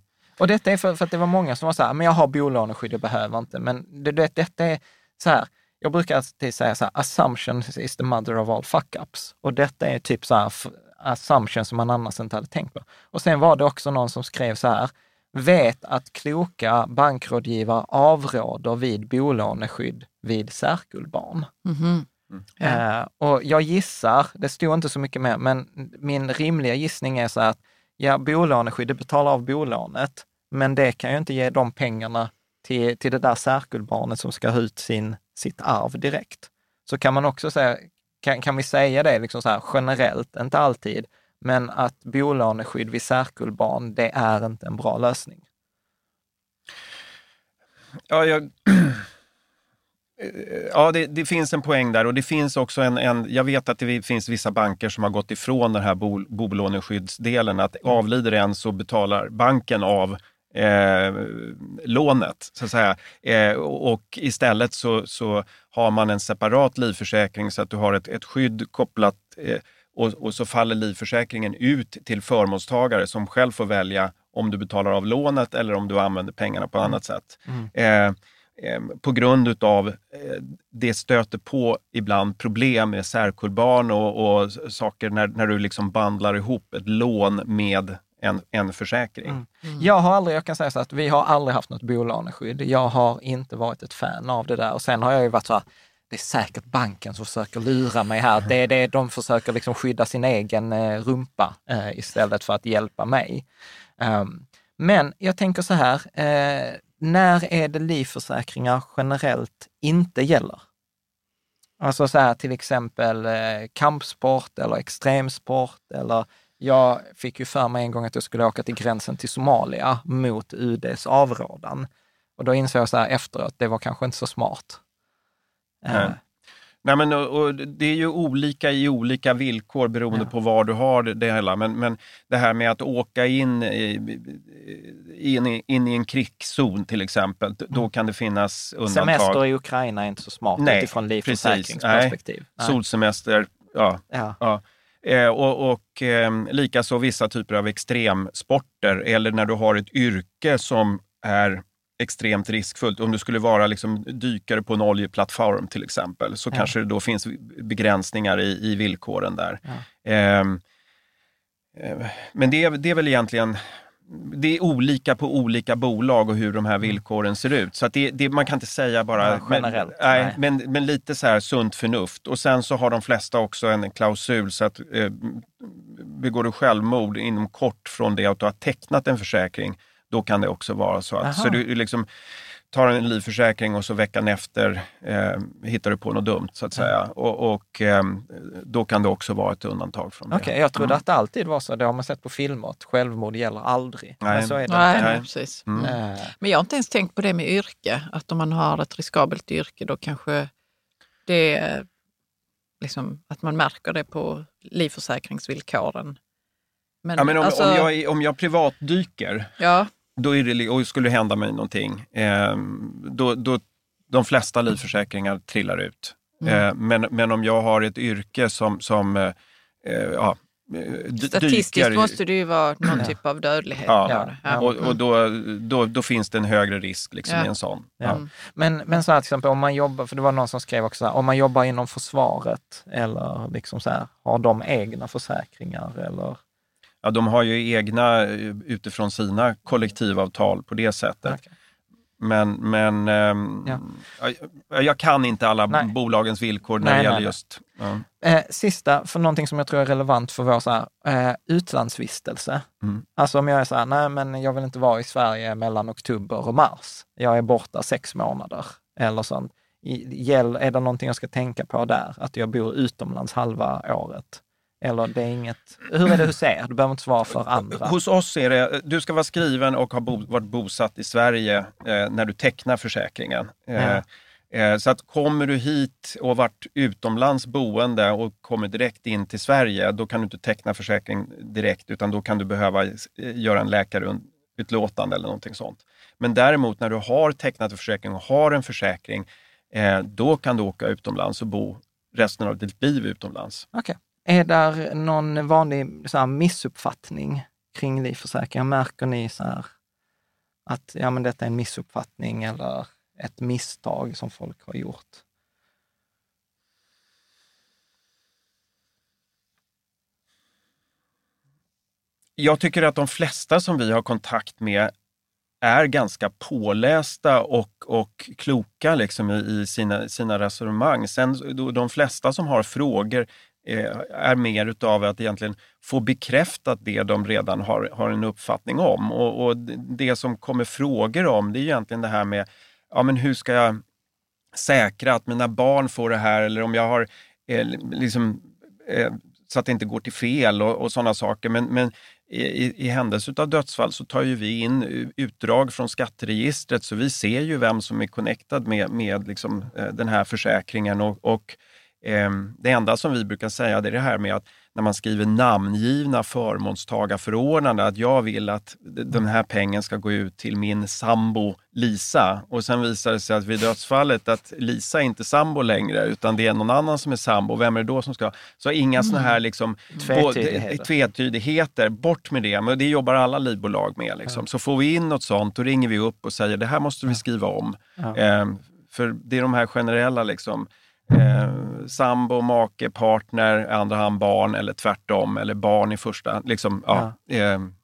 och detta är för, för, att det var många som var så här, men jag har bolåneskydd, jag behöver inte. Men det, det, detta är så här, jag brukar alltid säga så här, assumption is the mother of all fuck-ups. Och detta är typ så här, assumption som man annars inte hade tänkt på. Och sen var det också någon som skrev så här, vet att kloka bankrådgivare avråder vid bolåneskydd vid särkullbarn. Mm -hmm. Mm. Uh, och jag gissar, det stod inte så mycket mer, men min rimliga gissning är så här att ja, bolåneskyddet betalar av bolånet, men det kan ju inte ge de pengarna till, till det där särkullbarnet som ska ha ut sin sitt arv direkt. Så kan man också säga, kan, kan vi säga det liksom så här, generellt, inte alltid, men att bolåneskydd vid särkullbarn, det är inte en bra lösning. Ja, jag... Eh, ja, det, det, finns en poäng där och det finns också en, en, Jag vet att det finns vissa banker som har gått ifrån den här bol, bolåneskyddsdelen. Att avlider en så betalar banken av eh, lånet. Så att säga. Eh, och istället så, så har man en separat livförsäkring så att du har ett, ett skydd kopplat eh, och, och, så faller livförsäkringen ut till förmånstagare som själv får välja om du betalar av lånet eller om du använder pengarna på annat sätt. Mm. Eh, eh på grund utav eh, det stöter på ibland problem med särkullbarn och, och saker när, när du liksom bandlar ihop ett lån med en, en försäkring. Mm. Mm. Jag har aldrig, jag kan säga så att vi har aldrig haft något bolåneskydd. Jag har inte varit ett fan av det där och sen har jag ju varit så här, det är säkert banken som försöker lura mig här. Det är det, de försöker liksom skydda sin egen eh, rumpa eh, istället för att hjälpa mig. Um, men jag tänker så här, eh, när är det livförsäkringar generellt inte gäller? Alltså så här till exempel eh, kampsport eller extremsport eller jag fick ju för mig en gång att jag skulle åka till gränsen till Somalia mot UDs avrådan. Och då insåg jag så här efteråt, det var kanske inte så smart. Nej. Uh. Nej, men, och, det är ju olika i olika villkor beroende ja. på var du har det hela. Men, men det här med att åka in i, in, in i en krigszon till exempel, mm. då kan det finnas undantag. Semester i Ukraina är inte så smart Nej, utifrån livförsäkringsperspektiv. Solsemester, ja. ja. ja. Eh, och och eh, likaså vissa typer av extremsporter eller när du har ett yrke som är extremt riskfullt. Om du skulle vara liksom dykare på en oljeplattform till exempel så ja. kanske det då finns begränsningar i, i villkoren där. Ja. Ehm, eh, men det, det är väl egentligen det är olika på olika bolag och hur de här mm. villkoren ser ut. Så det, det, man kan inte säga bara ja, generellt. Men, nej, Men, men lite så här sunt förnuft. Och sen så har de flesta också en klausul så att eh, begår du självmord inom kort från det att du har tecknat en försäkring, då kan det också vara så. Att, så du liksom, tar en livförsäkring och så veckan efter eh, hittar du på något dumt så att säga. Och, och eh, då kan det också vara ett undantag från det. Okej, okay, jag trodde mm. att det alltid var så. Det har man sett på filmer, att självmord gäller aldrig. Nej. Men så är det nej, inte. Nej, precis. Mm. Mm. Men jag har inte ens tänkt på det med yrke, att om man har ett riskabelt yrke då kanske det är liksom, att man märker det på livförsäkringsvillkoren. Men, ja, men om, alltså, om, jag, om jag privatdyker, ja då är det, och skulle det hända mig någonting, eh, då, då de flesta livförsäkringar trillar ut. Mm. Eh, men, men om jag har ett yrke som, som eh, ja, d- Statistiskt dyker- måste det ju vara någon Ja. typ av dödlighet. Ja. Ja. och, och då, då, då finns det en högre risk liksom, Ja. i en sån. Ja. Ja. Men, men så här till exempel om man jobbar, för det var någon som skrev också, så här, om man jobbar inom försvaret eller liksom så här, har de egna försäkringar eller? Ja, de har ju egna eh, utifrån sina kollektivavtal på det sättet. Okej. Men, men ehm, Ja. jag, jag kan inte alla Nej. bolagens villkor när Nej, det gäller nej, just... Ja. Eh, sista, för någonting som jag tror är relevant för vår så här, eh, utlandsvistelse. Mm. Alltså om jag är så här, nej men jag vill inte vara i Sverige mellan oktober och mars. Jag är borta sex månader eller sånt. I, är det någonting jag ska tänka på där? Att jag bor utomlands halva året? Eller det är inget... Hur är det hos er? Du behöver inte svara för andra. Hos oss är det, du ska vara skriven och ha bo, varit bosatt i Sverige eh, när du tecknar försäkringen. Eh, eh, så att kommer du hit och varit utomlands boende och kommer direkt in till Sverige, då kan du inte teckna försäkring direkt utan då kan du behöva eh, göra en läkarutlåtande eller någonting sånt. Men däremot när du har tecknat en försäkring och har en försäkring, eh, då kan du åka utomlands och bo resten av ditt liv utomlands. Okej. Är där någon vanlig så här, missuppfattning kring livförsäkringar? Märker ni så här, att ja, men detta är en missuppfattning eller ett misstag som folk har gjort? Jag tycker att de flesta som vi har kontakt med är ganska pålästa och, och kloka liksom i, i sina, sina resonemang. Sen de flesta som har frågor Eh, är mer utav att egentligen få bekräftat det de redan har, har en uppfattning om. Och, och det som kommer frågor om det är egentligen det här med ja, men hur ska jag säkra att mina barn får det här eller om jag har eh, liksom, eh, så att det inte går till fel och, och sådana saker. Men, men i, i händelse av dödsfall så tar ju vi in utdrag från skatteregistret så vi ser ju vem som är connectad med, med liksom, eh, den här försäkringen. Och, och det enda som vi brukar säga är det här med att när man skriver namngivna förmånstagarförordnande att jag vill att den här pengen ska gå ut till min sambo Lisa. Och sen visar det sig att vid dödsfallet att Lisa är inte sambo längre utan det är någon annan som är sambo. Vem är det då som ska? Så inga såna här liksom, Tvetydigheter. tvetydigheter. Bort med det. Men det jobbar alla livbolag med. Liksom. Så får vi in något sånt, då ringer vi upp och säger det här måste vi skriva om. Ja. Ehm, för det är de här generella liksom, eh, sambo, make, partner, i andra hand barn eller tvärtom. Eller barn i första hand. Liksom, ja. ehm,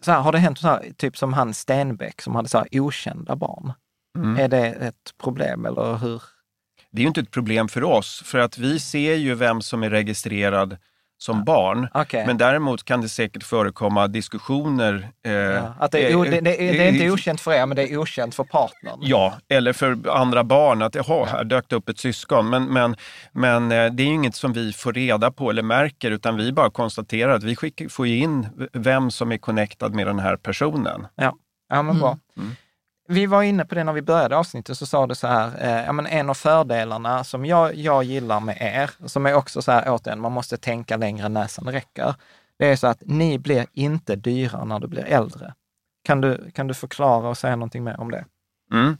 Så här, har det hänt så här, typ som han Stenbeck som hade så här okända barn? mm. Är det ett problem eller hur? Det är ju inte ett problem för oss, för att vi ser ju vem som är registrerad som barn. Okej. Men däremot kan det säkert förekomma diskussioner. Eh, Ja, att det, är, o- det, det, det är inte okänt för er, men det är okänt för partnern. Ja, eller för andra barn att jaha, här dök det upp ett syskon. Men, men, men eh, det är inget som vi får reda på eller märker utan vi bara konstaterar att vi skickar, får in vem som är connectad med den här personen. Ja, ja men bra. Mm. Vi var inne på det när vi började avsnittet, så sa du så här, eh, ja, men en av fördelarna som jag, jag gillar med er, som är också så här, återigen, man måste tänka längre än näsan räcker, det är så att ni blir inte dyra när du blir äldre. Kan du, kan du förklara och säga någonting mer om det? Mm.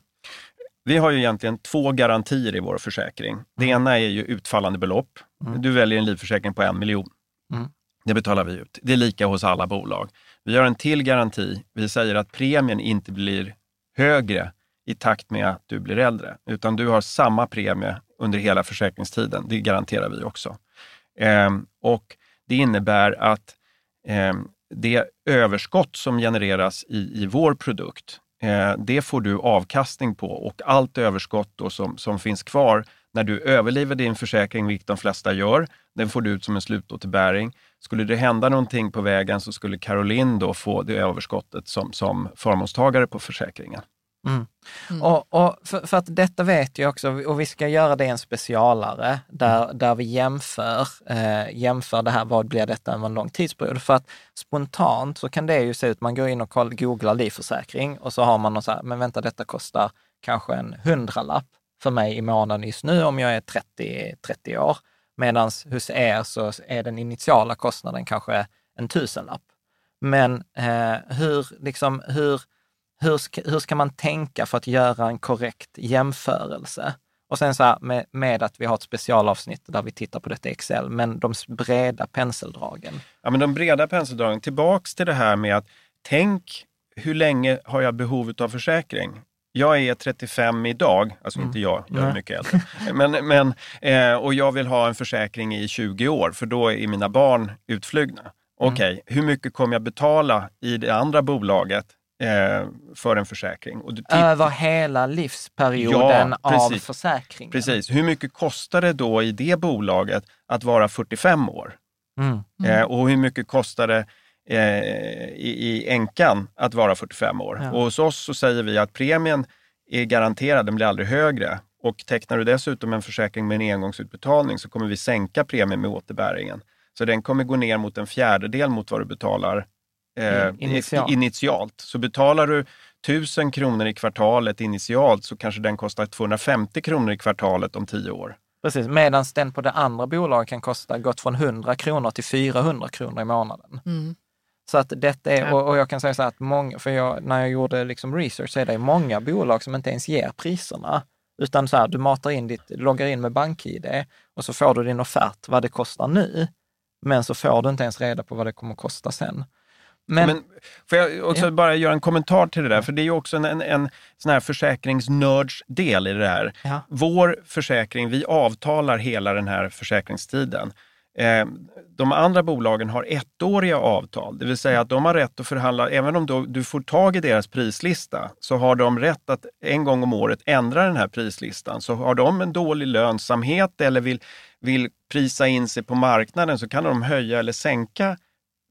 Vi har ju egentligen två garantier i vår försäkring. Det ena är ju utfallande belopp. Mm. Du väljer en livförsäkring på en miljon. Mm. Det betalar vi ut. Det är lika hos alla bolag. Vi har en till garanti. Vi säger att premien inte blir högre i takt med att du blir äldre, utan du har samma premie under hela försäkringstiden. Det garanterar vi också. Ehm, och Det innebär att eh, det överskott som genereras i, i vår produkt, eh, det får du avkastning på och allt överskott då som, som finns kvar när du överlever din försäkring, vilket de flesta gör, den får du ut som en slutåterbäring. Skulle det hända någonting på vägen så skulle Caroline då få det överskottet som, som förmånstagare på försäkringen. Mm. Och, och för, för att detta vet jag också, och vi ska göra det en specialare, där, där vi jämför, eh, jämför det här, vad blir detta över en lång tidsperiod? För att spontant så kan det ju se ut, man går in och koll, googlar livförsäkring och så har man något så här, men vänta detta kostar kanske en hundralapp för mig i månaden just nu om jag är 30, 30 år. Medan hos er så är den initiala kostnaden kanske en tusenlapp. Men eh, hur, liksom, hur, hur ska, hur ska man tänka för att göra en korrekt jämförelse? Och sen så här med, med att vi har ett specialavsnitt där vi tittar på detta i Excel, men de breda penseldragen. Ja, men de breda penseldragen, tillbaks till det här med att tänk hur länge har jag behov av försäkring? Jag är 35 idag, alltså Mm. inte jag, jag är mycket äldre. Men, men, eh, och jag vill ha en försäkring i 20 år, för då är mina barn utflugna. Mm. Okej, hur mycket kommer jag betala i det andra bolaget eh, för en försäkring? Och du titt- Över hela livsperioden Ja, av försäkringen. Precis, hur mycket kostar det då i det bolaget att vara 45 år? Mm. Eh, och hur mycket kostar det eh, i, i änkan att vara 45 år? Ja. Och hos oss så säger vi att premien är garanterad, den blir aldrig högre. Och tecknar du dessutom en försäkring med en engångsutbetalning så kommer vi sänka premien med återbäringen. Så den kommer gå ner mot en fjärdedel mot vad du betalar eh, Mm, initialt. initialt. Så betalar du 1000 kronor i kvartalet initialt så kanske den kostar 250 kronor i kvartalet om 10 år. Precis, medan den på det andra bolaget kan kosta gått från 100 kronor till 400 kronor i månaden. Mm. Så att detta är, Ja. och, och jag kan säga så här att många, för jag, när jag gjorde liksom research så är det många bolag som inte ens ger priserna. Utan så här, du matar in ditt, loggar in med BankID och så får du din offert vad det kostar nu. Men så får du inte ens reda på vad det kommer att kosta sen. Men, Men, får jag också Ja. bara göra en kommentar till det där, för det är ju också en, en, en sån här försäkringsnördsdel i det här. Ja. Vår försäkring, vi avtalar hela den här försäkringstiden. Eh, de andra bolagen har ettåriga avtal, det vill säga att de har rätt att förhandla, även om du, får tag i deras prislista, så har de rätt att en gång om året ändra den här prislistan. Så har de en dålig lönsamhet eller vill, vill prisa in sig på marknaden så kan de höja eller sänka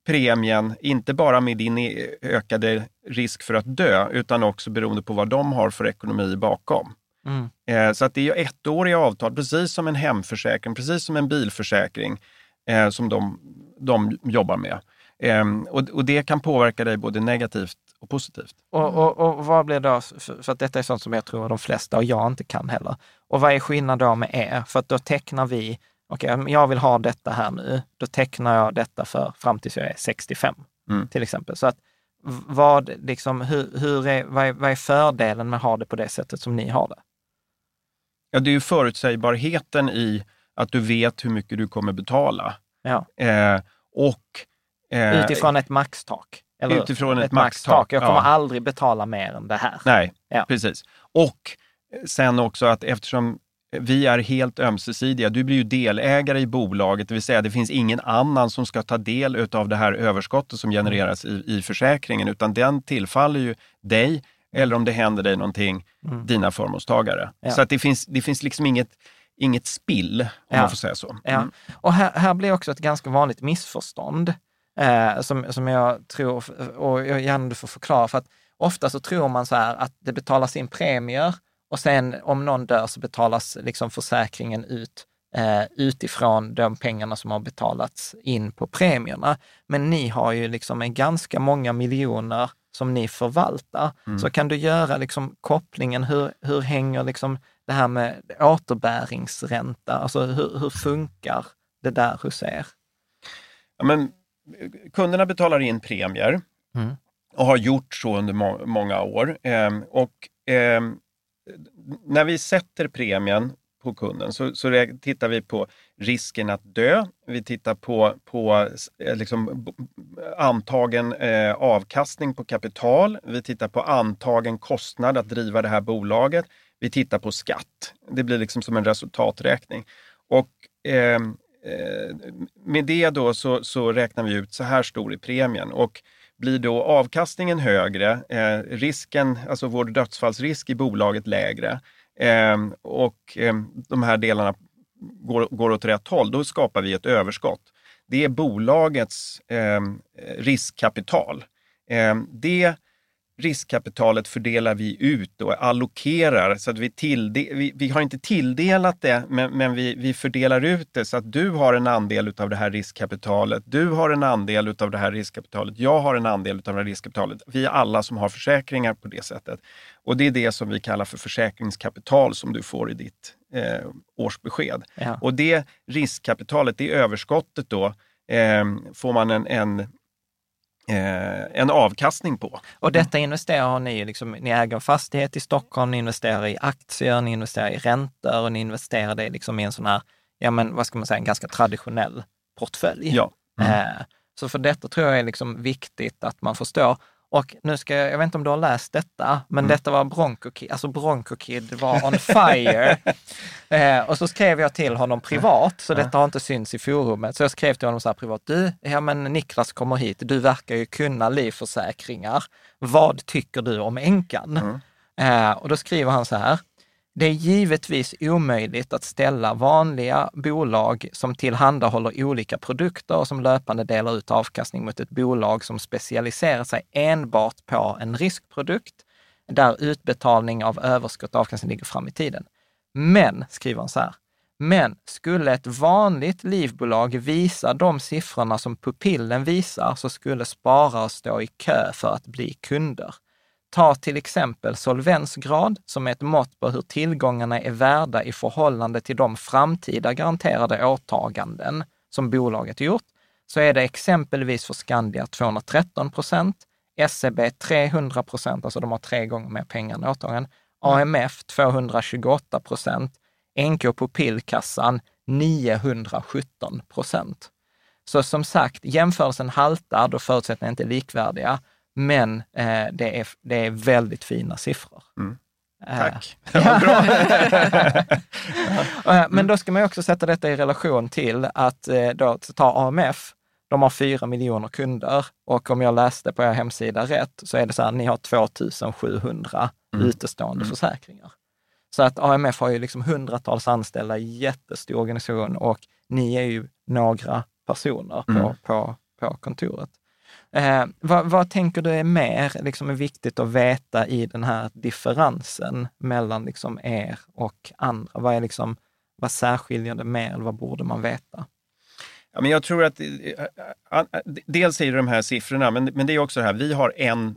premien, inte bara med din e-, ökade risk för att dö, utan också beroende på vad de har för ekonomi bakom. Mm. Eh, Så att det är ju ettåriga avtal, precis som en hemförsäkring, precis som en bilförsäkring eh, som de, de jobbar med. Eh, och, och det kan påverka dig både negativt och positivt. Och, och, och vad blir då, för, för att detta är sånt som jag tror de flesta och jag inte kan heller. Och vad är skillnaden då med er? För att då tecknar vi, okej, om jag vill ha detta här nu, då tecknar jag detta för fram tills jag är 65 Mm. till exempel. Så att vad, liksom, hur, hur är, vad, är, vad är fördelen med att ha det på det sättet som ni har det? Ja, det är ju förutsägbarheten i att du vet hur mycket du kommer betala. Ja. Eh, och eh, Utifrån ett maxtak. Eller? Utifrån ett maxtak, Jag kommer ja. aldrig betala mer än det här. Nej, Ja. precis. Och sen också att eftersom vi är helt ömsesidiga, du blir ju delägare i bolaget, det vill säga det finns ingen annan som ska ta del av det här överskottet som genereras i, i försäkringen, utan den tillfaller ju dig eller om det händer dig någonting, dina förmånstagare. Mm. Ja. Så att det finns, det finns liksom inget, inget spill, om Ja. man får säga så. Ja. Mm. Och här, här blir också ett ganska vanligt missförstånd eh, som, som jag tror, och jag gärna du får förklara, för att ofta så tror man så här att det betalas in premier och sen om någon dör så betalas liksom försäkringen ut eh, utifrån de pengarna som har betalats in på premierna. Men ni har ju liksom en ganska många miljoner som ni förvaltar. Så kan du göra liksom kopplingen, hur, hur hänger liksom det här med återbäringsränta, alltså hur, hur funkar det där hos er? Ja, men, eh, kunderna betalar in premier Mm. och har gjort så under må- många år. Ehm, och ehm, när vi sätter premien på kunden så, så tittar vi på risken att dö. Vi tittar på, på eh, liksom, antagen eh, avkastning på kapital. Vi tittar på antagen kostnad att driva det här bolaget. Vi tittar på skatt. Det blir liksom som en resultaträkning. Och ehm, eh, med det då så, så räknar vi ut så här stor är premien. Och blir då avkastningen högre, eh, risken, alltså vår dödsfallsrisk i bolaget lägre eh, och eh, de här delarna går, går åt rätt håll, då skapar vi ett överskott. Det är bolagets eh, riskkapital. Eh, det riskkapitalet fördelar vi ut och allokerar så att vi, tillde, vi, vi har inte tilldelat det men, men vi, vi fördelar ut det så att du har en andel av det här riskkapitalet, du har en andel av det här riskkapitalet, jag har en andel av det här riskkapitalet. Vi är alla som har försäkringar på det sättet. Och det är det som vi kallar för försäkringskapital som du får i ditt eh, årsbesked. Ja. Och det riskkapitalet, det överskottet då, eh, får man en, en en avkastning på. Och detta investerar ni liksom, ni äger en fastighet i Stockholm, ni investerar i aktier, ni investerar i räntor och ni investerar det liksom i en sån här, ja men vad ska man säga, en ganska traditionell portfölj. Ja. Mm. Eh, så för detta tror jag är liksom viktigt att man förstår. Och nu ska jag, jag vet inte om du har läst detta, men mm. detta var Bronco Kid, alltså Bronco Kid var on fire. eh, och så skrev jag till honom privat, så detta har inte synts i forumet. Så jag skrev till honom så här privat, du, ja men Niklas kommer hit, du verkar ju kunna livförsäkringar. Vad tycker du om änkan? Mm. Eh, och då skriver han så här, det är givetvis omöjligt att ställa vanliga bolag som tillhandahåller olika produkter och som löpande delar ut avkastning mot ett bolag som specialiserar sig enbart på en riskprodukt där utbetalning av överskott och avkastning ligger fram i tiden. Men, skriver han så här, men skulle ett vanligt livbolag visa de siffrorna som pupillen visar så skulle sparare stå i kö för att bli kunder. Ta till exempel solvensgrad som är ett mått på hur tillgångarna är värda i förhållande till de framtida garanterade åtaganden som bolaget gjort. Så är det exempelvis för Skandia 213 procent, SEB 300 procent, alltså de har tre gånger mer pengar än åtaganden, AMF 228 procent, NK Pupillkassan 917 procent. Så som sagt, jämförelsen haltar då förutsättningarna inte är likvärdiga. Men eh, det, är, det är väldigt fina siffror. Mm. Eh, Tack. Ja. Bra. Men då ska man också sätta detta i relation till att eh, då, ta AMF, de har fyra miljoner kunder och om jag läste på er hemsida rätt så är det så här, ni har 2700 mm. utestående mm. försäkringar. Så att AMF har ju liksom hundratals anställda, jättestor organisation och ni är ju några personer på, mm. på, på kontoret. Eh, vad, vad, tänker du är mer liksom, är viktigt att veta i den här differensen mellan liksom, er och andra? Vad, är liksom, vad särskiljer det mer eller vad borde man veta? Ja, men jag tror att, eh, eh, eh, dels är det de här siffrorna, men, men det är också det här, vi har en,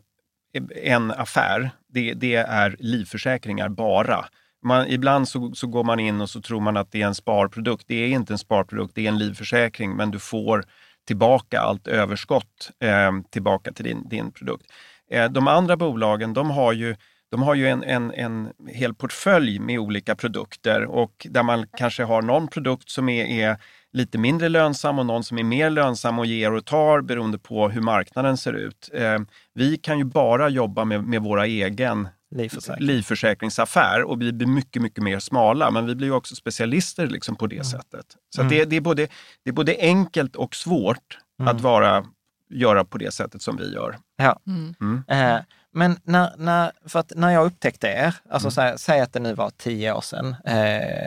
en affär, det, det är livförsäkringar bara. Man, ibland så, så går man in och så tror man att det är en sparprodukt. Det är inte en sparprodukt, det är en livförsäkring, men du får tillbaka allt överskott eh, tillbaka till din, din produkt. Eh, de andra bolagen de har ju, de har ju en, en, en hel portfölj med olika produkter och där man kanske har någon produkt som är, är lite mindre lönsam och någon som är mer lönsam och ger och tar beroende på hur marknaden ser ut. Eh, vi kan ju bara jobba med, med våra egen Livförsäkring. livförsäkringsaffär och vi blir mycket, mycket mer smala. Men vi blir också specialister liksom på det mm. sättet. Så mm. det, det, är både, det är både enkelt och svårt mm. att vara, göra på det sättet som vi gör. Ja. Mm. mm. Eh, men när, när, för att när jag upptäckte er, alltså mm. säg, att det nu var tio år sedan, eh,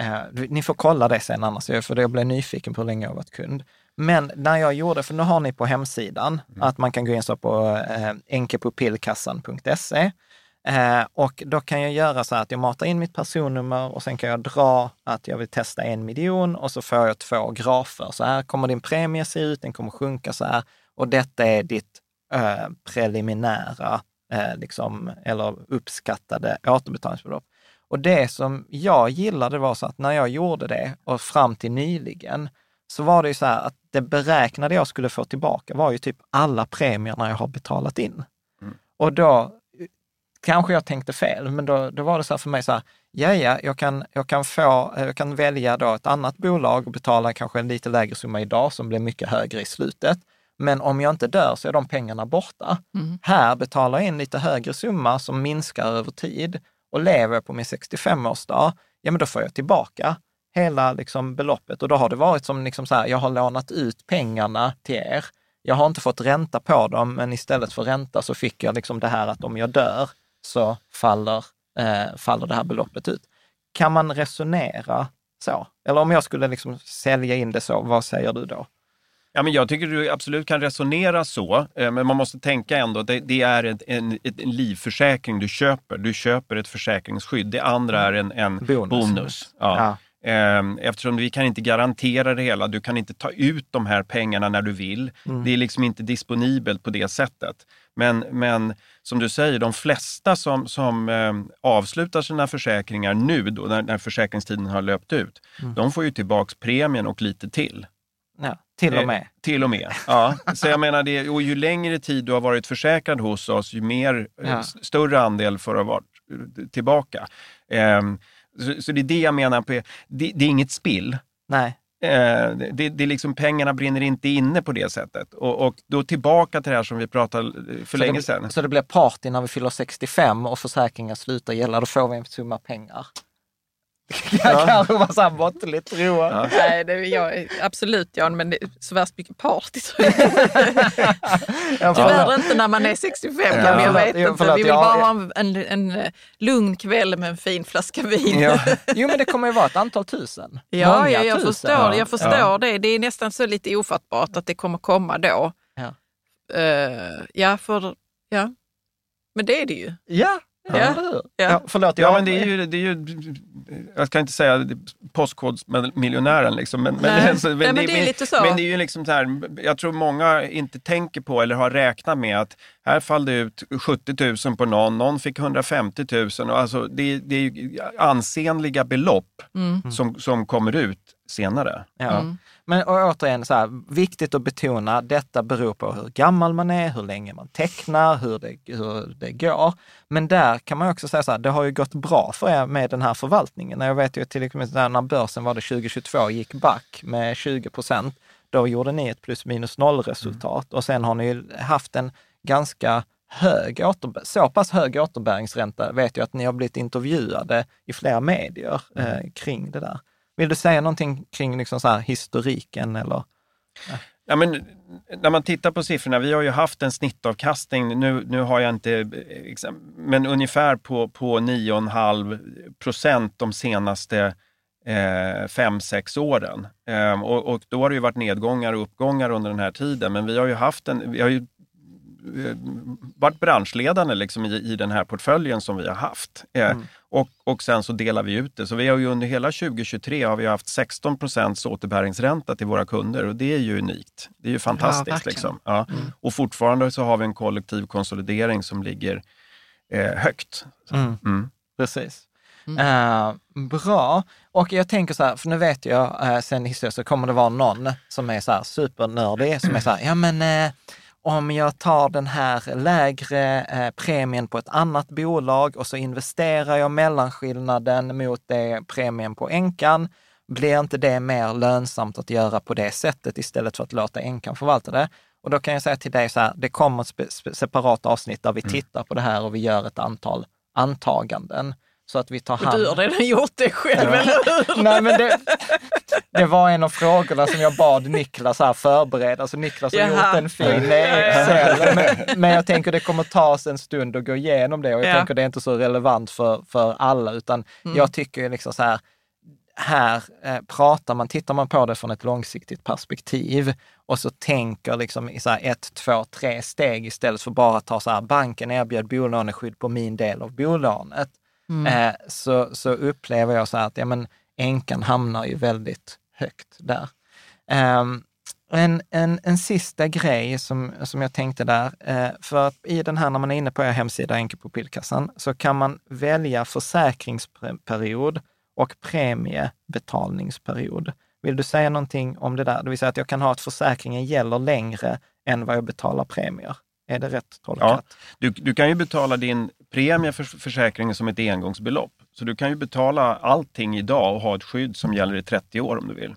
eh, ni får kolla det sen annars, för jag blev nyfiken på hur länge jag varit kund. Men när jag gjorde, för nu har ni på hemsidan mm. att man kan gå in så på eh, enkepupillkassan.se Eh, och då kan jag göra så att jag matar in mitt personnummer och sen kan jag dra att jag vill testa en miljon och så får jag två grafer. Så här kommer din premie se ut, den kommer sjunka så här och detta är ditt eh, preliminära eh, liksom, eller uppskattade återbetalningsbelopp. Och det som jag gillade var så att när jag gjorde det och fram till nyligen så var det ju så här att det beräknade jag skulle få tillbaka var ju typ alla premierna jag har betalat in. Mm. Och då kanske jag tänkte fel, men då, då var det så här för mig så här, ja, ja, jag kan, jag kan, få, jag kan välja då ett annat bolag och betala kanske en lite lägre summa idag som blir mycket högre i slutet. Men om jag inte dör så är de pengarna borta. Mm. Här betalar jag in lite högre summa som minskar över tid och lever jag på min 65-årsdag, ja men då får jag tillbaka hela liksom beloppet. Och då har det varit som liksom så här, jag har lånat ut pengarna till er. Jag har inte fått ränta på dem, men istället för ränta så fick jag liksom det här att om jag dör så faller, eh, faller det här beloppet ut. Kan man resonera så? Eller om jag skulle liksom sälja in det så, vad säger du då? Ja, men jag tycker du absolut kan resonera så, eh, men man måste tänka ändå, det, det är en, en, en, livförsäkring du köper. Du köper ett försäkringsskydd. Det andra är en, en bonus. bonus. Ja. Ja. Ehm, eftersom vi kan inte garantera det hela. Du kan inte ta ut de här pengarna när du vill. Mm. Det är liksom inte disponibelt på det sättet. Men, men som du säger, de flesta som, som eh, avslutar sina försäkringar nu då, när, när försäkringstiden har löpt ut, mm. de får ju tillbaks premien och lite till. Ja, till och med. Eh, till och med, ja. Så jag menar, det, och ju längre tid du har varit försäkrad hos oss, ju mer, eh, ja. större andel får du varit eh, tillbaka. Eh, så, så, det är det jag menar, på, det, det är inget spill. Nej. Eh, det, det liksom, pengarna brinner inte inne på det sättet. Och, och då tillbaka till det här som vi pratade för så länge det, sedan. Så det blir party när vi fyller 65 och försäkringen slutar gälla, då får vi en summa pengar. Ja. Kanske var så här måttligt road. Ja. Nej, det, jag, absolut Jan, men det är så värst mycket party. Tyvärr inte när man är 65 ja. jag, jag vet inte. Förlåt, vi vill bara ha en, en, en, lugn kväll med en fin flaska vin. Ja. Jo, men det kommer ju vara ett antal tusen. Ja, Många ja jag tusen. förstår, jag förstår det. Det är nästan så lite ofattbart att det kommer komma då. Ja, uh, ja för... Ja. Men det är det ju. Ja, Ja. Ja. förlåt, ja, men det är ju, det är ju, jag kan inte säga postkodsmiljonären liksom, men, men, alltså, men, Nej, men, det, är lite så. Men det är ju liksom så här, jag tror många inte tänker på eller har räknat med att här fall det ut 70 000 på någon, någon fick 150 000. Och alltså, det, det är ju ansenliga belopp mm. som, som kommer ut senare. Ja. Mm. Men och återigen, så här, viktigt att betona, detta beror på hur gammal man är, hur länge man tecknar, hur det, hur det går. Men där kan man också säga så här, det har ju gått bra för er med den här förvaltningen. Jag vet ju till exempel när börsen var det 2022 gick back med 20 procent, då gjorde ni ett plus minus noll resultat mm. och sen har ni haft en ganska hög åter, så pass hög återbäringsränta vet jag att ni har blivit intervjuade i flera medier eh, kring det där. Vill du säga någonting kring liksom så här historiken eller? Ja, men, när man tittar på siffrorna, vi har ju haft en snittavkastning, nu, nu har jag inte, men ungefär på, på 9,5 procent de senaste eh, fem, sex åren. Eh, och, och, då har det ju varit nedgångar och uppgångar under den här tiden, men vi har ju haft en, vi har ju varit branschledande liksom i, i den här portföljen som vi har haft. Eh, mm. och, och sen så delar vi ut det. Så vi har ju under hela 2023 har vi haft 16 procents återbäringsränta till våra kunder och det är ju unikt. Det är ju fantastiskt. Ja, liksom. ja. Mm. Och fortfarande så har vi en kollektiv konsolidering som ligger eh, högt. Mm. mm. Precis. Uh, bra. Och jag tänker så här, för nu vet jag uh, sen historiskt så kommer det vara någon som är så här supernördig, som är så här, ja men uh, om jag tar den här lägre eh, premien på ett annat bolag och så investerar jag mellanskillnaden mot det premien på änkan, blir inte det mer lönsamt att göra på det sättet istället för att låta änkan förvalta det? Och då kan jag säga till dig så här, det kommer ett separat avsnitt där vi mm. tittar på det här och vi gör ett antal antaganden. Så att vi tar hand... Du har redan gjort det själv, eller hur? Nej, men det, det var en av frågorna som jag bad Niklas här förbereda. Så Niklas har Jaha. gjort en fin Excel. Men, men, jag tänker det kommer ta oss en stund att gå igenom det och jag ja. tänker det är inte så relevant för, för alla, utan mm. jag tycker liksom så här, här eh, pratar man, tittar man på det från ett långsiktigt perspektiv och så tänker liksom i så ett, två, tre steg istället för bara att ta så här, banken erbjöd bolåneskydd på min del av bolånet mm. eh, så, så upplever jag så att ja, men, änkan hamnar ju väldigt högt där. Um, en, en, en sista grej som, som jag tänkte där, eh, för att i den här, när man är inne på er hemsida Enkepopilkassan, så kan man välja försäkringsperiod och premiebetalningsperiod. Vill du säga någonting om det där? Det vill säga att jag kan ha att försäkringen gäller längre än vad jag betalar premier. Är det rätt tolkat? Ja, du, du kan ju betala din premie för försäkringen som ett engångsbelopp. Så du kan ju betala allting idag och ha ett skydd som gäller i 30 år om du vill.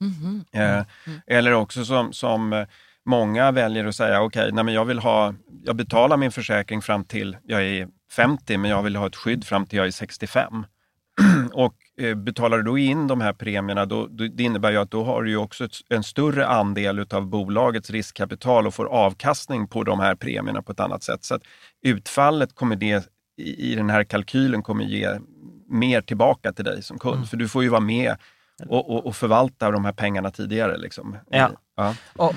Mm. Eh, mm. Eller också som, som många väljer att säga, okej, okay, jag vill ha, jag betalar min försäkring fram till jag är 50, men jag vill ha ett skydd fram till jag är 65. Och eh, betalar du då in de här premierna, då, det innebär ju att då har du ju också en större andel av bolagets riskkapital och får avkastning på de här premierna på ett annat sätt. Så utfallet kommer det i, den här kalkylen kommer ge mer tillbaka till dig som kund. Mm. För du får ju vara med och, och, och, förvalta de här pengarna tidigare. Liksom. Ja. ja. Och,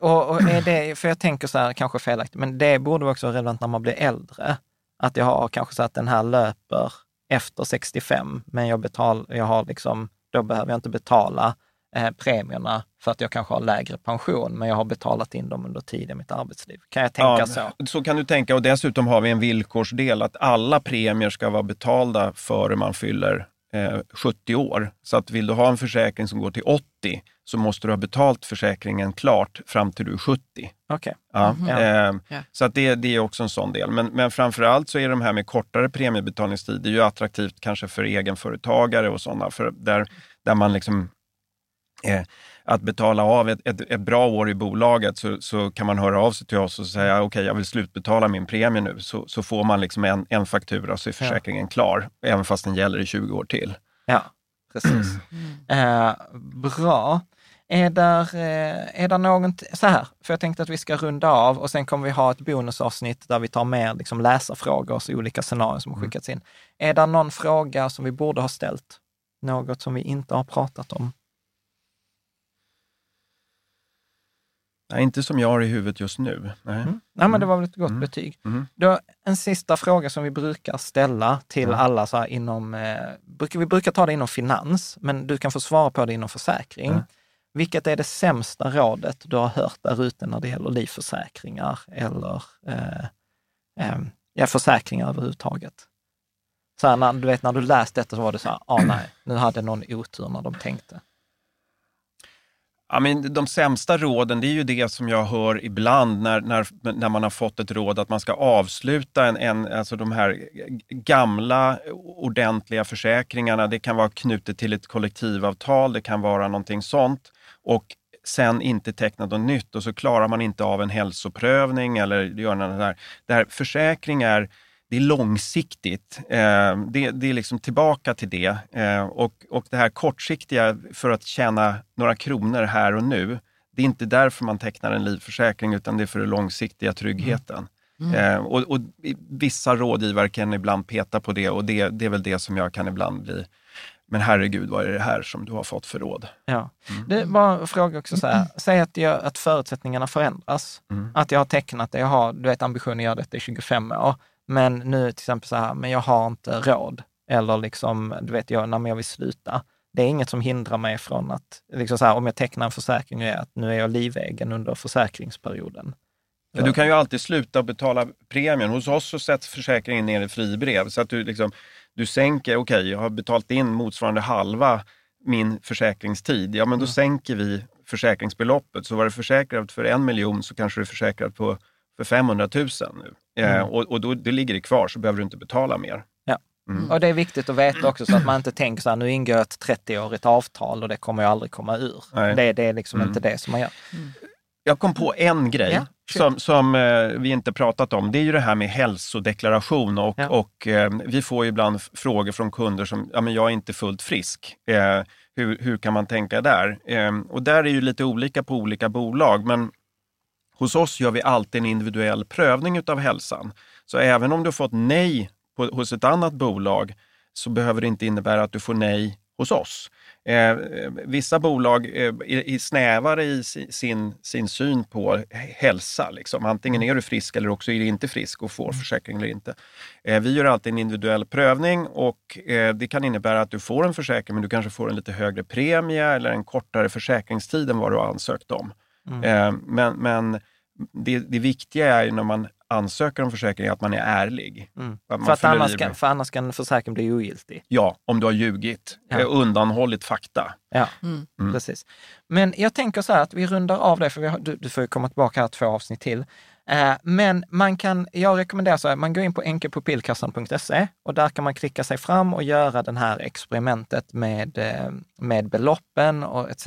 och, och, är det, för jag tänker så här, kanske felaktigt, men det borde också vara relevant när man blir äldre. Att jag har kanske så att den här löper efter 65, men jag, betal, jag har liksom, då behöver jag inte betala eh, premierna för att jag kanske har lägre pension, men jag har betalat in dem under tiden i mitt arbetsliv. Kan jag tänka ja, så? Så kan du tänka och dessutom har vi en villkorsdel att alla premier ska vara betalda före man fyller eh, 70 år. Så att vill du ha en försäkring som går till 80 så måste du ha betalt försäkringen klart fram till du är 70. Okej. Ja. Mhm. Ja. Eh, Ja. Så att det, det är också en sån del. Men, men framförallt så är de här med kortare premiebetalningstid, det är ju attraktivt kanske för egenföretagare och sådana, för där, där man liksom eh, att betala av ett, ett, ett bra år i bolaget så, så kan man höra av sig till oss och säga okej, jag vill slutbetala min premie nu. Så, så får man liksom en, en faktura så är försäkringen klar, även fast den gäller i 20 år till. Ja, precis. Eh, bra. Är där, eh, är där något, så här, för jag tänkte att vi ska runda av och sen kommer vi ha ett bonusavsnitt där vi tar mer liksom läsarfrågor och olika scenarier som har skickats in. Är det någon fråga som vi borde ha ställt? Något som vi inte har pratat om? Nej, inte som jag har i huvudet just nu. Nej, Mm. Nej, men det var väl ett gott betyg. Mm. Då, en sista fråga som vi brukar ställa till Mm. alla så inom, eh, vi brukar ta det inom finans, men du kan få svara på det inom försäkring. Vilket är det sämsta rådet du har hört där ute när det gäller livförsäkringar eller eh, eh, ja, försäkringar överhuvudtaget? Så här, när, du vet, när du läste detta så var det så här, ah, nej, nu hade någon otur när de tänkte. Ja, men de sämsta råden, det är ju det som jag hör ibland när, när, när man har fått ett råd att man ska avsluta en, en, alltså de här gamla ordentliga försäkringarna. Det kan vara knutet till ett kollektivavtal, det kan vara någonting sånt. Och sen inte teckna något nytt och så klarar man inte av en hälsoprövning eller gör något där. Det här försäkringar, det är långsiktigt. Eh, det, det är liksom tillbaka till det. Eh, och, och det här kortsiktiga för att tjäna några kronor här och nu, det är inte därför man tecknar en livförsäkring utan det är för den långsiktiga tryggheten. Mm. Eh, och, och vissa rådgivare kan ibland peta på det och det, det är väl det som jag kan ibland bli, men herregud vad är det här som du har fått för råd? Ja. Det var en fråga också så här, säg att, jag, att förutsättningarna förändras. Mm. Att jag har tecknat det, jag har du vet, ambitionen att göra detta i 25 år, men nu till exempel så här, men jag har inte råd. Eller liksom, du vet, jag, när jag vill sluta. Det är inget som hindrar mig från att, liksom så här, om jag tecknar en försäkring, är att nu är jag livegen under försäkringsperioden. Du kan ju alltid sluta betala premien. Hos oss så sätts försäkringen ner i fribrev. Så att du, liksom, du sänker, okej, jag har betalt in motsvarande halva min försäkringstid. Ja, men då sänker vi försäkringsbeloppet. Så var det försäkrat för en miljon så kanske du är försäkrad på, för 500 000 nu. Eh, Mm. och och då, det ligger det kvar så behöver du inte betala mer. Ja. Mm. Och det är viktigt att veta också så att man inte tänker så här, nu ingår ett 30-årigt avtal och det kommer jag aldrig komma ur. Nej. Det, det är liksom Mm. inte det som man gör. Jag kom på en grej Ja, som, som eh, vi inte pratat om. Det är ju det här med hälsodeklaration. Och, Ja. och, eh, vi får ju ibland frågor från kunder som, ja men jag är inte fullt frisk. Eh, hur, hur kan man tänka där? Eh, och där är ju lite olika på olika bolag. Men hos oss gör vi alltid en individuell prövning utav hälsan. Så även om du har fått nej på, hos ett annat bolag så behöver det inte innebära att du får nej hos oss. Eh, vissa bolag eh, är, snävare i si- sin, sin syn på hälsa. Liksom. Antingen är du frisk eller också är du inte frisk och får försäkring eller inte. Eh, vi gör alltid en individuell prövning och eh, det kan innebära att du får en försäkring men du kanske får en lite högre premie eller en kortare försäkringstid än vad du har ansökt om. Mm. Eh, men men det, det viktiga är ju när man ansöker om försäkring att man är ärlig. Mm. Att man För, att annars kan, för annars kan försäkringen bli ogiltig. Ja, om du har ljugit, Ja. eh, undanhållit fakta. Ja, Mm. Mm. precis. Men jag tänker så här att vi rundar av det, för vi har, du, du får ju komma tillbaka här två avsnitt till. Eh, men man kan, jag rekommenderar så här, man går in på enkepupillkassan.se och där kan man klicka sig fram och göra det här experimentet med, eh, med beloppen och etc.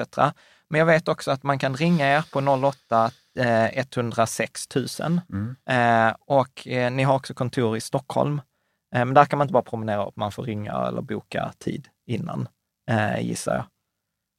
Men jag vet också att man kan ringa er på 08 eh, 106 000 Mm. eh, och eh, ni har också kontor i Stockholm. Eh, men där kan man inte bara promenera upp, man får ringa eller boka tid innan, gissar jag.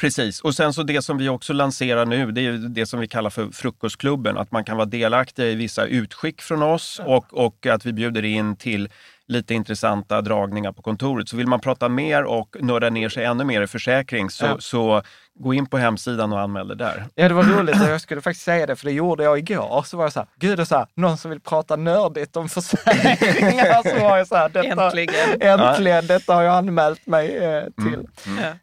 Precis, och sen så det som vi också lanserar nu, det är det som vi kallar för Frukostklubben. Att man kan vara delaktig i vissa utskick från oss och, och att vi bjuder in till lite intressanta dragningar på kontoret. Så vill man prata mer och nörda ner sig ännu mer i försäkring så, Ja. så gå in på hemsidan och anmäl dig där. Ja, det var roligt och jag skulle faktiskt säga det, för det gjorde jag igår. Så var jag så här, gud, det är så här, någon som vill prata nördigt om försäkringar. Så var jag så här, detta, Äntligen. äntligen, detta har jag anmält mig eh, till.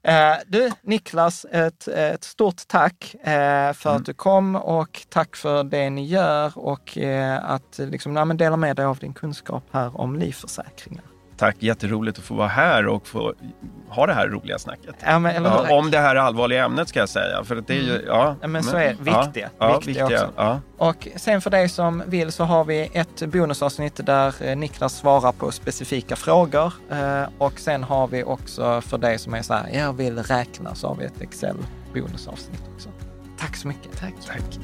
Ja. Eh, du, Niklas, ett, ett stort tack eh, för att du kom och tack för det ni gör och eh, att liksom, men dela med dig av din kunskap här om livförsäkringar. Tack, jätteroligt att få vara här och få ha det här roliga snacket. Ja, men, ja, om det här allvarliga ämnet ska jag säga. För det är ju, mm. ja, men så är viktiga. Ja, viktiga, viktiga också. Och sen för dig som vill så har vi ett bonusavsnitt där eh, Niklas svarar på specifika frågor. Eh, och sen har vi också för dig som är så här, jag vill räkna, så har vi ett Excel bonusavsnitt också. Tack så mycket. Tack. Tack.